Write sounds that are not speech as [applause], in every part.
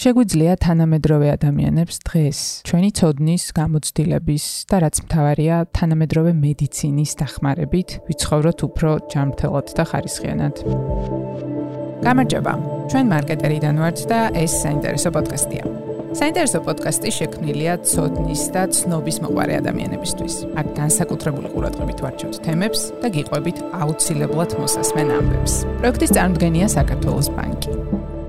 შეგვიძლია თანამედროვე ადამიანებს დღეს ჩვენი ცოდნის, გამოცდილების და რაც მთავარია, თანამედროვე მედიცინის დახმარებით ვიცხოვროთ უფრო ჯანმრთელად და ხარისხიანად. გამარჯობა. ჩვენ მარკეტერიდან ვართ და ეს საინტერესო პოდკასტია. საინტერესო პოდკასტი შექმნილია ცოდნის და ცნობის მოყარე ადამიანებისთვის. აქ განსაკუთრებული ყურადღებით ვარჩევთ თემებს და გიყვებით აუცილებლად მოსასმენ ამბებს. პროექტის წარმოდგენია საქართველოს ბანკი.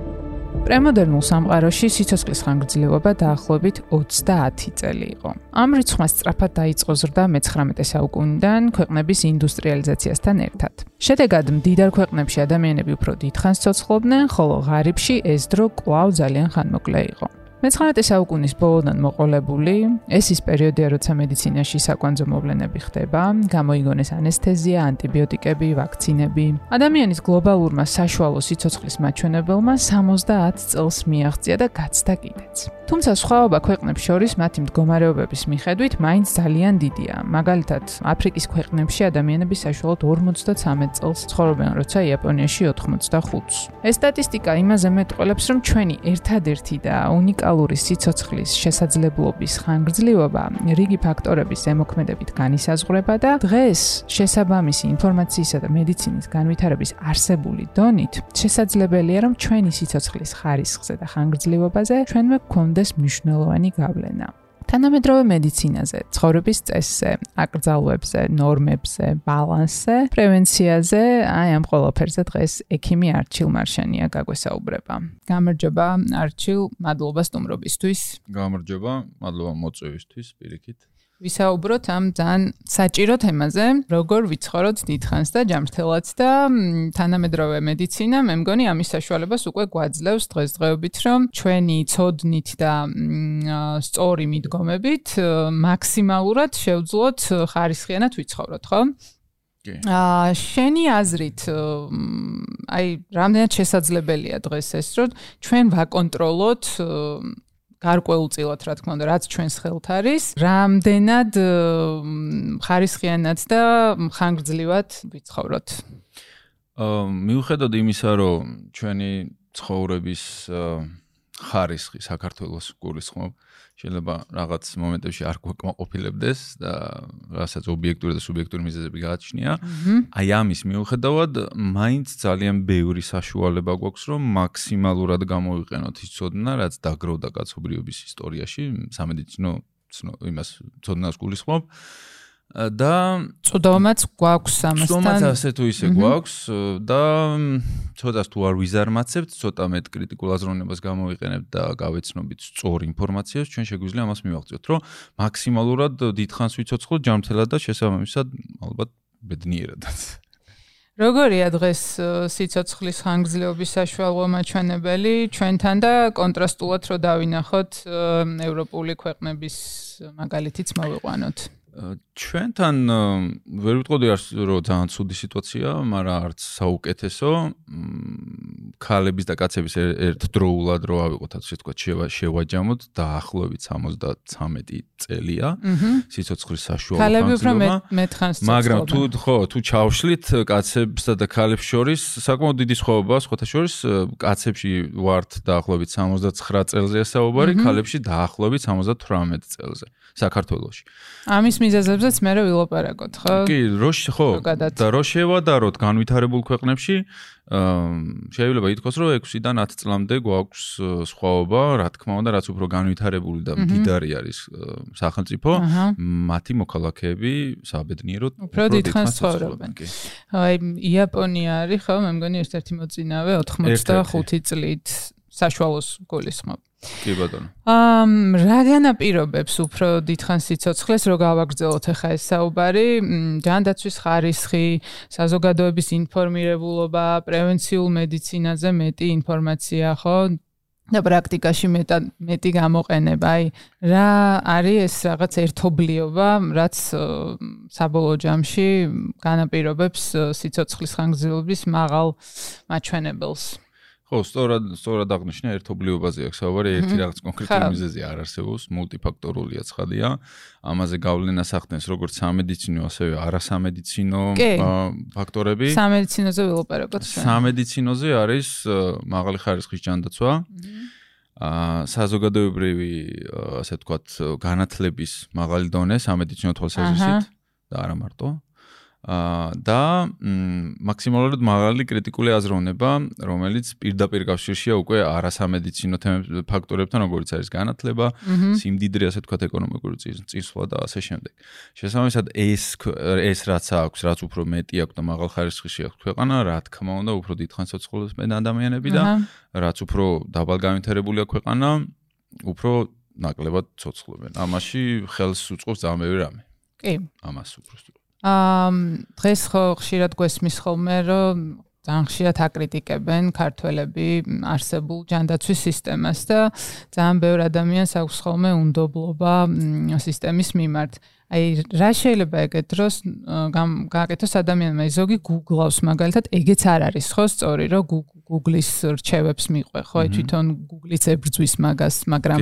პრემოდერნულ სამყაროში სიცოცხლის ხანგრძლივობა დაახლოებით 30 წელი იყო. ამ რიცხვმა სწრაფად დაიწყო ზრდა მე-19 საუკუნიდან ქვეყნების ინდუსტრიალიზაციასთან ერთად. შედეგად მდიდარ ქვეყნებში ადამიანები უფრო დიდხანს ცოცხლობდნენ, ხოლო ღარიბში ეს დრო კვლავ ძალიან ხანმოკლე იყო. მე-19 საუკუნის ბოლოდან მოყოლებული, ეს ის პერიოდია, როცა მედიცინაში საკვანძო მოვლენები ხდება, გამოიგონეს ანესთეზია, ანტიბიოტიკები, ვაქცინები. ადამიანის გლობალურმა საშუალო სიცოცხლის მაჩვენებელმა 70 წელს მიაღწია და გაცდა კიდეც. თუმცა სხვაობა ქვეყნებს შორის მათი მდგომარეობების მიხედვით მაინც ძალიან დიდია. მაგალითად, აფრიკის ქვეყნებში ადამიანები საშუალოდ 53 წელს ცხოვრობენ, როცა იაპონიაში 85-ს. ეს სტატისტიკა იმაზე მეტყველებს, რომ ჩვენი ერთადერთი და უნიკალური ნორმალური სიცოცხლის შესაძლებლობის ხანგრძლივობა რიგი ფაქტორების ზემოქმედებით განისაზღვრება და დღეს შესაბამისი ინფორმაციისა და მედიცინის განვითარების არსებული დონით შესაძლებელია რომ ჩვენი სიცოცხლის ხარისხზე და ხანგრძლივობაზე ჩვენმე გქონდეს მნიშვნელოვანი გავლენა. თანამედროვე მედიცინაზე, ცხოვრების წესზე, აკრძალვებზე, ნორმებზე, ბალანსზე, პრევენციაზე, აი ამ ყველაფერზე დღეს ექიმი არჩილ მარშანია გაგვესაუბრება. გამარჯობა არჩილ, მადლობა სტუმრობისთვის. გამარჯობა, მადლობა მოწვევისთვის, პირიქით. ვისაუბროთ ამ ძალიან საჭირო თემაზე, როგორ ვიცხოვროთ დიდხანს და ჯანმრთელად და თანამედროვე მედიცინა, მე მგონი ამის საშუალებას უკვე გვაძლევს დღესდღეობით, რომ ჩვენი ცოდნით და სწორი მიდგომებით მაქსიმალურად შევძლოთ ხარისხიანად ვიცხოვროთ, ხო? კი. აა შენი აზრით აი რამდენად შესაძლებელია დღეს ეს რომ ჩვენ ვაკონტროლოთ გარკვეულწილად რა თქმა უნდა რაც ჩვენს ხელთ არის. რამდენად ხარისხიანად და ხანგრძლივად ვიცხოვროთ? აა მიუხედავად იმისა რომ ჩვენი ცხოვრების ხარისხი საქართველოს გულისხმობ შეიძლება რაღაც მომენტებში არ გვაკმაყოფილებდეს და რასაც ობიექტური და სუბიექტური მიზეზები გააჩნია. აი ამის მიუხედავად, მაინც ძალიან ბევრი საშუალება გვაქვს, რომ მაქსიმალურად გამოვიყენოთ ის ცოდნა, რაც დაგროვდა კაცობრიობის ისტორიაში, სამედიცინო იმას ცოდნას გულისხმობ. და წოდომაც გვაქვს ამასთან. წოდომაც ასე თუ ისე გვაქვს და ცოტას თუ არ ვიზარმაცებთ, ცოტა მეტ კრიტიკულ აზროვნებას გამოვიყენებთ და გავეცნობით სწორ ინფორმაციას, ჩვენ შეგვიძლია ამას მივაღწიოთ, რომ მაქსიმალურად დიდხანს ვიცოცხლოთ ჯანმრთელად და შესაბამისად ალბათ ბედნიერადაც. როგორია დღეს სიცოცხლის ხანგრძლივობის საშუალო მაჩვენებელი ჩვენთან და კონტრასტულად რო დავინახოთ ევროპული ქვეყნების მაგალითიც მოვიყვანოთ? ჩვენთან ვერ ვიტყოდი რომ ძალიან ცუდი სიტუაცია, მაგრამ არც საუკეთესო. ქალების და კაცების ერთდროულად რო ავიღოთ, ასე ვთქვათ, შევაჯამოთ დაახლოებით 73 წელია. სიცოცხლის საშუალო ხანს. ქალები უფრო მეთხანს ცოცხლობენ. მაგრამ თუ ხო, თუ ჩავშლით კაცებსა და ქალებს შორის, საკმაოდ დიდი სხვაობაა, სხვათა შორის, კაცებში ვართ დაახლოებით 79 წელზეა საუბარი, ქალებში დაახლოებით 78 წელზე. საქართველოში. ამის მიზეზებზეც მე რო ვილაპარაკოთ, ხო? კი, რო ხო, და რო შევადაროთ განვითარებულ ქვეყნებში, აა შეიძლება ითქვას, რომ 6-დან 10 წლამდე გვაქვს სხვაობა, რა თქმა უნდა, რაც უფრო განვითარებული და მდიდარი არის სახელმწიფო, მათი მოქალაქეები საბედნიეროდ უფრო დიდხანს ცხოვრობენ. აი, იაპონია არის, ხო, მე მგონი ერთ-ერთი მოწინავე 85 წლით საშუალოს გულისხმობ. კი ბატონო. ამ რა განაპირობებს უფრო დიდხანს სიცოცხლეს რო გავაგრძელოთ ახლა ეს საუბარი? ჯანდაცვის ხარისხი, საზოგადოების ინფორმირებულობა, პრევენციულ მედიცინაზე მეტი ინფორმაცია, ხო? და პრაქტიკაში მეტა მეტი გამოყენება. აი, რა არის ეს რაღაც ერთობლიობა, რაც საბოლოო ჯამში განაპირობებს სიცოცხლის ხანგრძლივობის მაღალ მაჩვენებელს? ხო, სწორად, სწორად აღნიშნა ერთობლიობაზე აქვს საუბარი, ერთი რაღაც კონკრეტული მიზეზი არ არსებობს, მულტიფაქტორულია ცხადია. ამაზე გავლენას ახდენს როგორც სამედიცინო, ასევე არასამედიცინო ფაქტორები. სამედიცინოზე ვილაპარაკოთ. სამედიცინოზე არის მაღალი ხარისხის ჯანდაცვა. აა საზოგადოებრივი ასე ვთქვათ განათლების მაღალი დონე სამედიცინო თვალსაზრისით და არა მარტო. აა და მაქსიმალურად მაღალი კრიტიკული აზროვნება, რომელიც პირდაპირ კავშირშია უკვე არასამედიცინო ფაქტორებთან, როგორც არის განათლება, სიმდიდრე, ასე ვთქვათ, ეკონომიკური წინსვლა და ასე შემდეგ. შესაბამისად, ეს ეს რაც აქვს, რაც უფრო მეტი აქვს და მაღალ ხარისხში აქვს ქვეყანა, რა თქმა უნდა, უფრო დიდხანს მე ადამიანები და რაც უფრო დაბალგანვითარებული აქვს ქვეყანა, უფრო ნაკლებად ცოცხლობენ. ამაში ხელს უწყობს ძალიან ბევრი რამე. კი. ამას უბრალოდ აა დღეს ხო ხშირად გვესმის ხოლმე რომ ძალიან ხშირად აკრიტიკებენ ქართველები არსებულ ჯანდაცვის სისტემას და ძალიან ბევრ ადამიანს აქვს ხოლმე უნდობლობა სისტემის მიმართ. აი რა შეიძლება ეგეთ დროს გააკეთოს ადამიანმა? ზოგი Google-ავს მაგალითად ეგეც არ არის ხო? სწორი რომ Google-ის რჩევებს მიყვე ხო? თვითონ Google-იც ებრძვის მაგას მაგრამ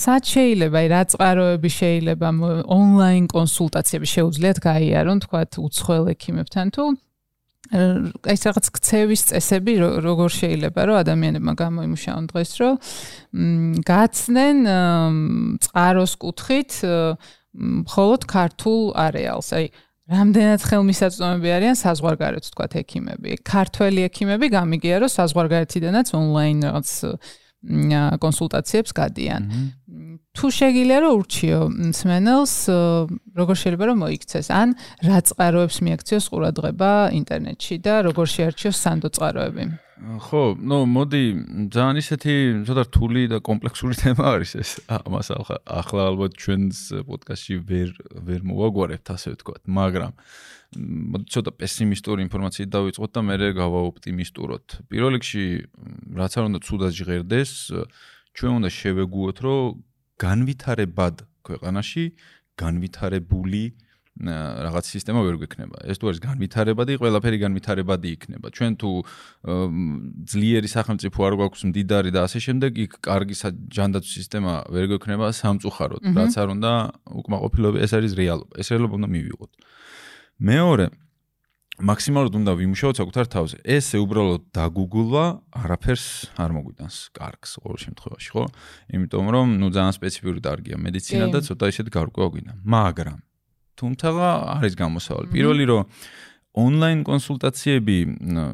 სად შეიძლება? აი რა წყაროები შეიძლება? ონლაინ კონსულტაციები შეუძლიათ გაიარონ თქვა უცხოელ ექიმებთან თუ აი ეს რაღაც ქცევის წესები როგორ შეიძლება რომ ადამიანებმა გამოიმუშაონ დღეს რომ გაცნენ წყაროს კუთხით მხოლოდ ქართულ არეალს. აი, რამდენად ხელმისაწვდომები არიან საზღვარგარეთ, თქვა ექიმები. ქართველი ექიმები გამიგია, რომ საზღვარგარეთიდანაც ონლაინ რაღაც კონსულტაციებს გადიან. თუ შეგიძლია რომ ურჩიო სმენელს, როგორ შეიძლება რომ მოიქცეს, ან რა წყაროებს მიაქციოს ყურადღება ინტერნეტში და როგორ შეარჩიოს სანდო წყაროები? ხო, ნუ მოდი ძალიან ისეთი ცოტა რთული და კომპლექსური თემა არის ეს. ამას ახლა ალბათ ჩვენს პოდკასტში ვერ ვერ მოვაგვარებთ ასე ვთქვათ, მაგრამ ცოტა პესიმისტური ინფორმაციით დავიწყოთ და მერე გავაოპტიმისტუროთ. პირველ რიგში რაც არ უნდა ცუდად ჟღერდეს, ჩვენ უნდა შევეგუოთ, რომ განვითარებად ქვეყანაში განვითარებული რაღაც სისტემა ვერ გვექნება. ეს თუ არის განვითარებადი, ყველაფერი განვითარებადი იქნება. ჩვენ თუ ძლიერი სახელმწიფო არ გვაქვს მდიდარი და ასე შემდეგ, იქ კარგი ჯანდაცვის სისტემა ვერ გვექნება სამწუხაროდ, რაც არ უნდა უკმაყოფილება, ეს არის რეალობა. ეს რეალობა უნდა მივიღოთ. მეორე მაქსიმალურად უნდა ვიმუშაოთ საკუთარ თავზე. ესე უბრალოდ დაგუგულვა, არაფერს არ მოგვიტანს კარგს ყოველ შემთხვევაში, ხო? იმიტომ რომ ნუ ძალიან სპეციფიური დარგია მედიცინა და ცოტა ისეთ გარკვევა გვინდა. მაგრამ თუმცა არის გამოსავალი. პირველი რომ ონლაინ კონსულტაციები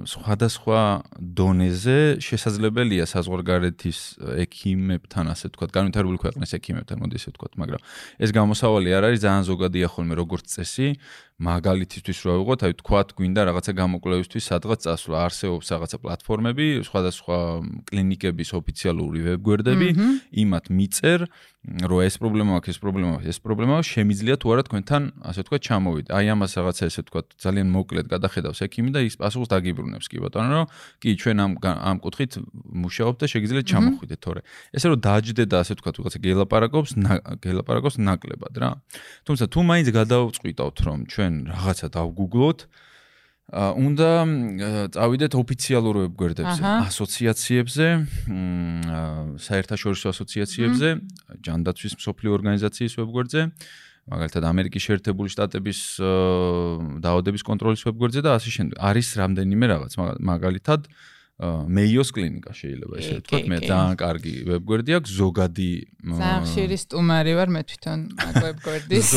სხვადასხვა დონეზე შესაძლებელია საზღვარგარეთის ექიმებთან, ასე ვთქვათ, განვითარებული ქვეყნის ექიმებთან, მოდი ესე ვთქვათ, მაგრამ ეს გამოსავალი არ არის ძალიან ზოგადია ხოლმე როგორც წესი. მაგალითისთვის რა ვიღოთ, აი ვთქვათ, გვინდა რაღაცა გამოკვლევისთვის სადღაც წასვლა, არსებობს რაღაცა პლატფორმები, სხვადასხვა კლინიკების ოფიციალური ვებგვერდები, იმათ მიწერ, რომ ეს პრობლემა აქვს, ეს პრობლემა აქვს, ეს პრობლემა შემიძლია თუ არა თქვენთან, ასე ვთქვათ, ჩამოვიდე. აი ამას რაღაცა ესე ვთქვათ, ძალიან მოკლედ გადახედავს ექიმი და ის პასუხს დაგიბრუნებს კი ბატონო, რომ კი ჩვენ ამ ამ კუთხით მუშაობთ და შეგიძლიათ ჩამოხვიდეთ, თორე ესე რომ დაჯდე და ასე ვთქვათ, რაღაცა გელაპარაკობს, გელაპარაკობს ნაკლებად რა. თუმცა თუ მაინც გადავწყვიტავთ, რომ ჩვენ ჩვენ რაღაცა დავგუგლოთ. ა უნდა წავიდეთ ოფიციალურ ვებგვერდებზე, ასოციაციებზე, საერთაშორისო ასოციაციებზე, ჯანდაცვის მსოფლიო ორგანიზაციის ვებგვერდზე, მაგალითად ამერიკის შეერთებული შტატების დაავადების კონტროლის ვებგვერდზე და ასე შემდეგ. არის რამდენიმე რაღაც, მაგალითად მეიოს კლინიკა შეიძლება ესე ვთქვათ. მე ძალიან კარგი ვებგვერდი აქვს ზოგადი ძალიან ხშირი სტუმარი ვარ მე თვითონ მაგ ვებგვერდის.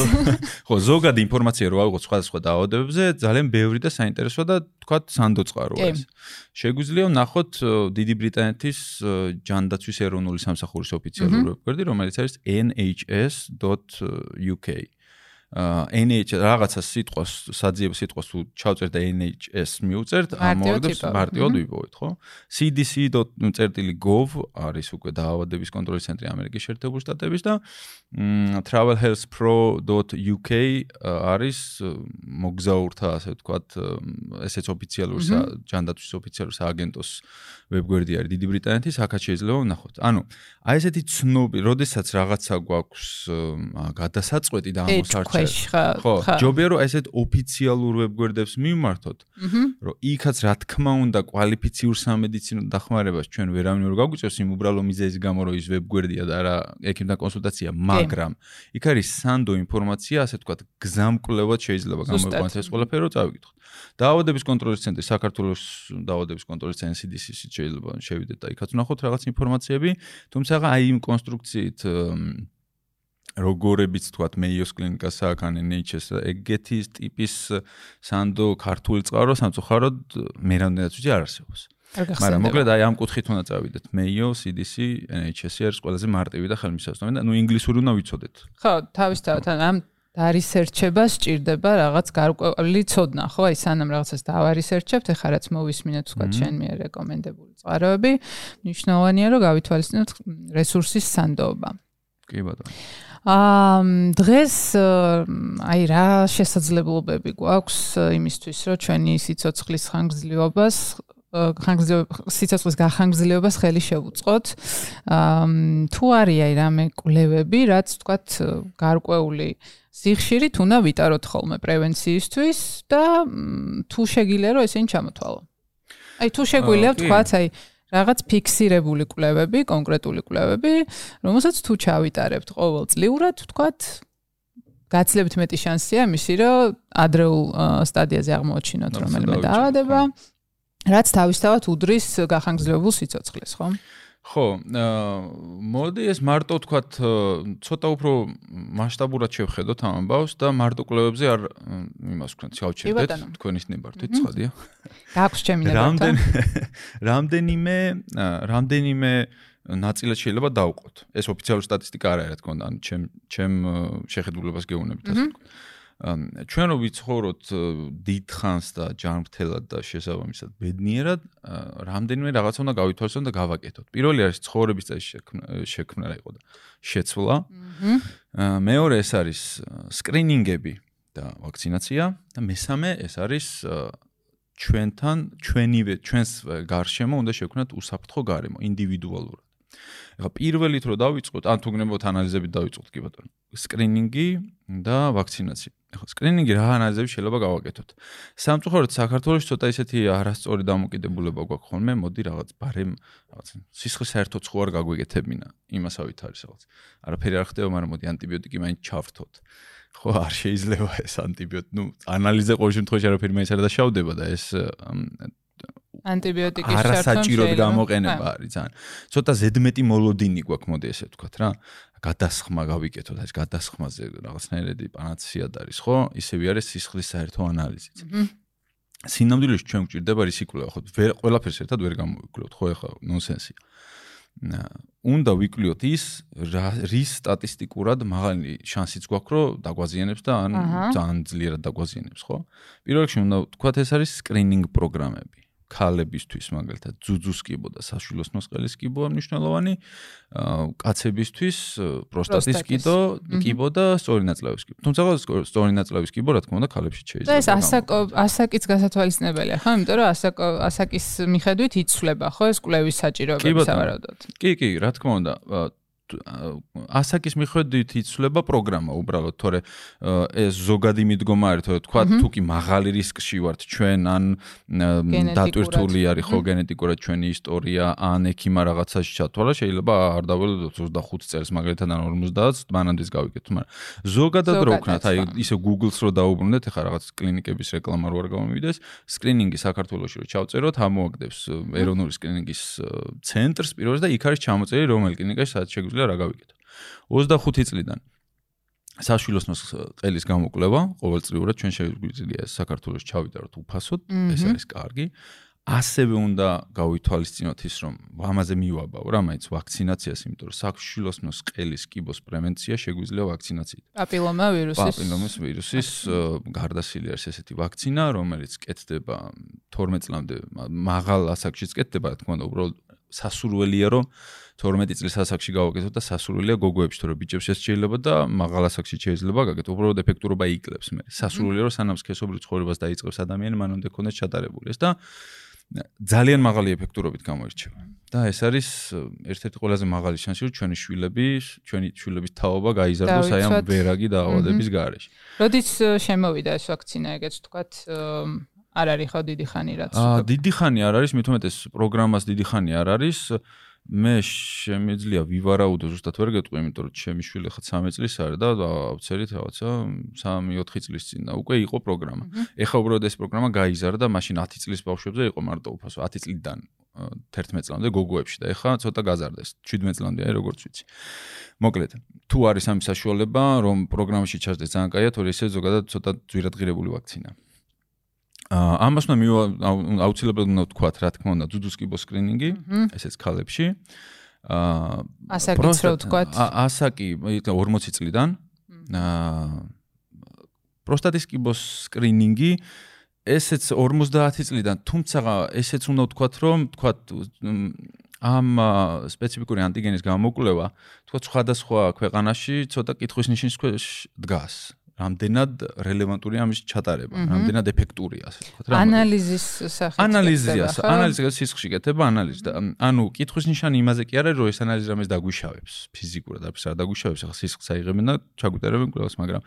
ხო ზოგადი ინფორმაცია რო ავიღოთ სხვადასხვა დაავადებებზე ძალიან ბევრი და საინტერესოა და თქვათ სანდოწყარო არის. შეგვიძლია ნახოთ დიდი ბრიტანეთის ჯანდაცვის ეროვნული სამსახურის ოფიციალური ვებგვერდი რომელიც არის nhs.uk NH რაღაცა სიტყვას საძიებ სიტყვას თუ ჩავწერთ და NHS მიუწერთ ამოვიდებს მარტივად ვიპოვეთ ხო? Cdc.gov არის უკვე დაავადების კონტროლის ცენტრი ამერიკის შეერთებული შტატების და travelhealthpro.uk არის მოგზაურთა ასე ვთქვათ ესეც ოფიციალური ჯანდაცვის ოფიციალური სააგენტოს ვებგვერდი არის დიდი ბრიტანეთის აქაც შეიძლება ვნახოთ ანუ აი ესეთი ცნობი როდესაც რაღაცა გვაქვს გადასაწყვეტი და ხარ. ხო, ჯობია რომ ესეთ ოფიციალურ ვებგვერდებს მიმართოთ, რომ იქაც რა თქმა უნდა კვალიფიციურ სამედიცინო დახმარებას ჩვენ ვერავინ ვერ გაგვიწევს იმ უბრალო მიზეზის გამო რომ ის ვებგვერდია და რა ექიმთან კონსულტაცია, მაგრამ იქ არის სანდო ინფორმაცია, ასე თქვა, გზამკვლევად შეიძლება გამოიყვანოს ეს ყველაფერი რომ წავიკითხოთ. დაავადების კონტროლის ცენტრი საქართველოს დაავადების კონტროლის ცენტრი CDC-ში შეიძლება შევიდეთ და იქაც ვნახოთ რაღაც ინფორმაციები, თუმცა აი იმ კონსტრუქციით როგორებიც თქვათ მეიოს კლინიკა სააქანი ნეიჩეს ეგეთის ტიპის სანდო ქართული წყარო სამწუხაროდ მე რამდენად ვიცი არ არსებობს. მაგრამ მოკლედ აი ამ კუთხით უნდა წავიდეთ. მეიო, CDC, NHS-ი არის ყველაზე მარტივი და ხელმისაწვდომი და ნუ ინგლისური უნდა ვიცოდეთ. ხო, თავისთავად ამ დარისერჩება სჭირდება რაღაც გარკვეული ცოდნა, ხო? აი სანამ რაღაცას დავარისერჩებთ, ეხლა რაც მოვისმინეთ თქვა შენ მე რეკომენდებული წყაროები, მნიშვნელოვანია რომ გავითვალისწინოთ რესურსის სანდოობა. კი ბატონო. აა დღეს აი რა შესაძლებლობები გვაქვს იმისთვის რომ ჩვენი სიცოცხლის ხანგრძლივობას ხანგრძლივ სიცოცხლის გახანგრძლივებას ხელი შევუწყოთ. აა თუ არის აი რამე კვლევები, რაც თქვათ გარკვეული სიხშირით უნდა ვიტაროთ ხოლმე პრევენციისთვის და თუ შეგიძლია რომ ესენი ჩამოთვალო. აი თუ შეგვიძლია თქვათ აი რაღაც ფიქსირებული კვლევები, კონკრეტული კვლევები, რომელსაც თუ ჩავიტარებთ ყოველწლიურად, თქვათ, გაცილებით მეტი შანსია იმისი, რომ ადრეულ სტადიაზე აღმოჩინოთ რომელიმე დაავადება, რაც თავისთავად უდრის გახანგრძლივებულ სიცოცხლეს, ხო? ხო, მოდი ეს მარტო თქვათ ცოტა უფრო მასშტაბურად შევხედოთ ამ ამბავს და მარტო კლუბებზე არ იმას ვქნათ, შევჩერდეთ თქვენის ნებართვით, ცხადია. გაქვს ჩემი ნებართვა. რამდენ [laughs] რამდენიმე რამდენიმე ნაწილად შეიძლება დავყოთ. ეს ოფიციალური სტატისტიკა არ არის, რა თქმა უნდა, ან ჩემ ჩემ შეხედულებას გეუბნებით ასე ვთქვათ. ჩვენ რო ვიცხოვროთ დიდხანს და ჯანმრთელად და შესაბამისად ბედნიერად, რამდენიმე რაღაცა უნდა გავითვალისწინოთ და გავაკეთოთ. პირველი არის ცხოვრების წესი შექმნა რა იყო და შეცვლა. მეორე ეს არის სკრინინგები და ვაქცინაცია და მესამე ეს არის ჩვენთან ჩვენივე ჩვენს გარშემო უნდა შევქნათ უსაფრთხო გარემო ინდივიდუალურად. ეხლა პირველით რო დავიწყოთ, ან თუ გნებოთ ანალიზებით დავიწყოთ კი ბატონო. სკრინინგი და ვაქცინაცია. ეხლა სკრინინგი რა ანალიზები შეიძლება გავაკეთოთ? სამწუხაროდ საქართველოს ცოტა ისეთი არასწორი დამოკიდებულება გვაქვს ხოლმე, მოდი რაღაც ბარემ რაღაც სისხლის საერთოდ ხო არ გაგვეკეთებინა, იმასავით არის რაღაც. არაფერი არ ხდება, მაგრამ მოდი ანტიბიოტიკი მაინც ჩავრთოთ. ხო არ შეიძლება ეს ანტიბიოტიკი, ну, ანალიზე ყოველ შემთხვევაში არაფერი მაინც არ დაშავდება და ეს ანტიბიოტიკის შარტონ არასაჭიროდ გამოყენება არის ძალიან. ცოტა ზედმეტი მოლოდინი გვაქვს, მოდი ესე ვთქვათ რა. გადასხმა გავიკეთოთ, ეს გადასხმაზე რაღაცნაირად პანაცეად არის, ხო? ისევი არის სისხლის საერთო ანალიზიც. სინამდვილეში ჩვენ გვჭირდება რისიკვლევა, ხო? ვერ ყველაფერს ერთად ვერ გამოვიკლოთ, ხო? ეხლა ნონსენსია. უნდა ვიკლოთ ის რის სტატისტიკურად მაღალი შანსიც გვაქვს, რომ დაგვაზიანებს და ან ძალიან ძლიერად დაგვაზიანებს, ხო? პირველ რიგში უნდა ვთქვათ, ეს არის სკრინინგ პროგრამები. ქალებისთვის მაგალითად ძუძუს კიბო და საშვილოს ნოსყელის კიბო მნიშვნელოვანი კაცებისთვის პროსტატის კიბო კიბო და სწორი ნაწლავის კიბო. თუმცა სწორი ნაწლავის კიბო რა თქმა უნდა ქალებში შეიძლება და ეს ასაკო ასაკის გასათვალისწინებელია ხო? იმიტომ რომ ასაკო ასაკის მიხედვით იცვლება ხო? ეს კვლევის საჭიროებები სავარაუდოდ. კი კი რა თქმა უნდა ასაკის მიხედვით იცვლება პროგრამა უბრალოდ თორე ეს ზოგადი მიდგომა არის თორე თქვა თუ კი მაღალი რისკში ვართ ჩვენ ან დატვირთული არის ხო გენეტიკურად ჩვენი ისტორია ან ექიმა რაღაცაში ჩათვალა შეიძლება არ დაველოდოთ 25 წელს მაგალითად ან 50-ს მანამდეც გავიკეთოთ მაგრამ ზოგადად რო ვქნათ აი ისე Google-ს რო დაუბრუნდეთ ეხა რაღაც კლინიკების რეკლამა რო არ გამომივიდეს სკრინინგი საქართველოში რო ჩავწეროთ ამოაგდებს ეროვნული სკრინინგის ცენტრს პირველს და იქ არის ჩამოწერი რომელი კლინიკაში სადაც შეგვიძლია შეგვიძლია რა გავიკეთო. 25 წლიდან საშვილოსნოს ყელის გამოკვლევა ყოველწლიურად ჩვენ შეგვიძლია საქართველოს ჩავიტაროთ უფასოდ, ეს არის კარგი. ასევე უნდა გავითვალისწინოთ ის, რომ ამაზე მივაბავ რა, მაინც ვაქცინაციას, იმიტომ რომ საშვილოსნოს ყელის კიბოს პრევენცია შეგვიძლია ვაქცინაციით. პაპილომა ვირუსის პაპილომას ვირუსის გარდასილი არის ესეთი ვაქცინა, რომელიც კეთდება 12 წლამდე მაღალ ასაკშიც კეთდება, რა თქმა უნდა, უბრალოდ სასურველია რომ 12 წლის ასაკში გავაკეთოთ და სასურველია გოგოებში თორე ბიჭებს ეს შეიძლება და მაღალ ასაკში შეიძლება გაკეთო უბრალოდ ეფექტურობა იკლებს მე სასურველია რომ სანამ სქესობრივ ცხოვრებას დაიწყებს ადამიანი მანამდე ქონდეს ჩატარებული ეს და ძალიან მაღალი ეფექტურობით გამოირჩევა. და ეს არის ერთ-ერთი ყველაზე მაღალი შანსი, რომ ჩვენი შვილები, ჩვენი შვილების თაობა გაიზარდოს აი ამ ვერაგი დაავადების გარეშე. როდის შემოვიდა ეს ვაქცინა, ეგეც თქვათ, არ არის ხო დიდი ხანი რაც? აა დიდი ხანი არ არის, მithumet ეს პროგრამას დიდი ხანი არ არის. მე შემიძლია ვივარაუდო ზუსტად ვერ გეტყვი, იმიტომ რომ ჩემი შვილი ხა 13 წლის არის და ავცერით რაღაცა 3-4 წლის წინ და უკვე იყო პროგრამა. ეხა უბრალოდ ეს პროგრამა გაიზარდა, მაშინ 10 წლის ბავშვებზე იყო მარტო უფასო 10 წლიდან 11 წლამდე გოგოებში და ეხა ცოტა გაზარდეს 17 წლამდე აი როგორც ვიცი. მოკლედ, თუ არის ამის საშუალება, რომ პროგრამაში ჩასდეს ძალიან კაია, თორე ესე ზოგადად ცოტა ძვირადღირებული ვაქცინაა. ამას უნდა მივა აუცილებლად უნდა ვთქვა რა თქმა უნდა ძუძუს კიბო სკრინინგი ესეც ქალებში. აა ასაკიც რა ვთქვა ასაკი 40 წლიდან. აა პროსტატის კიბოს სკრინინგი ესეც 50 წლიდან თუმცა ესეც უნდა ვთქვა რომ ვთქვა ამ სპეციფიკური ანტიგენის გამოკვლევა თქვა სხვადასხვა ქვეყანაში ცოტა კითხვის ნიშნის ქვეშ დგას რამდენად რელევანტურია ამის ჩატარება, რამდენად ეფექტურია, ასე ვთქვათ რა. ანალიზის სახით. ანალიზია, ანალიზი სისხლში გეთება ანალიზი და ანუ კითხვის ნიშანი იმაზე კი არის, რომ ეს ანალიზი რამეს დაგვიშავებს ფიზიკურად, არც არ დაგვიშავებს, ახლა სისხლს აიღებენ და ჩაგუტარებენ ყველას, მაგრამ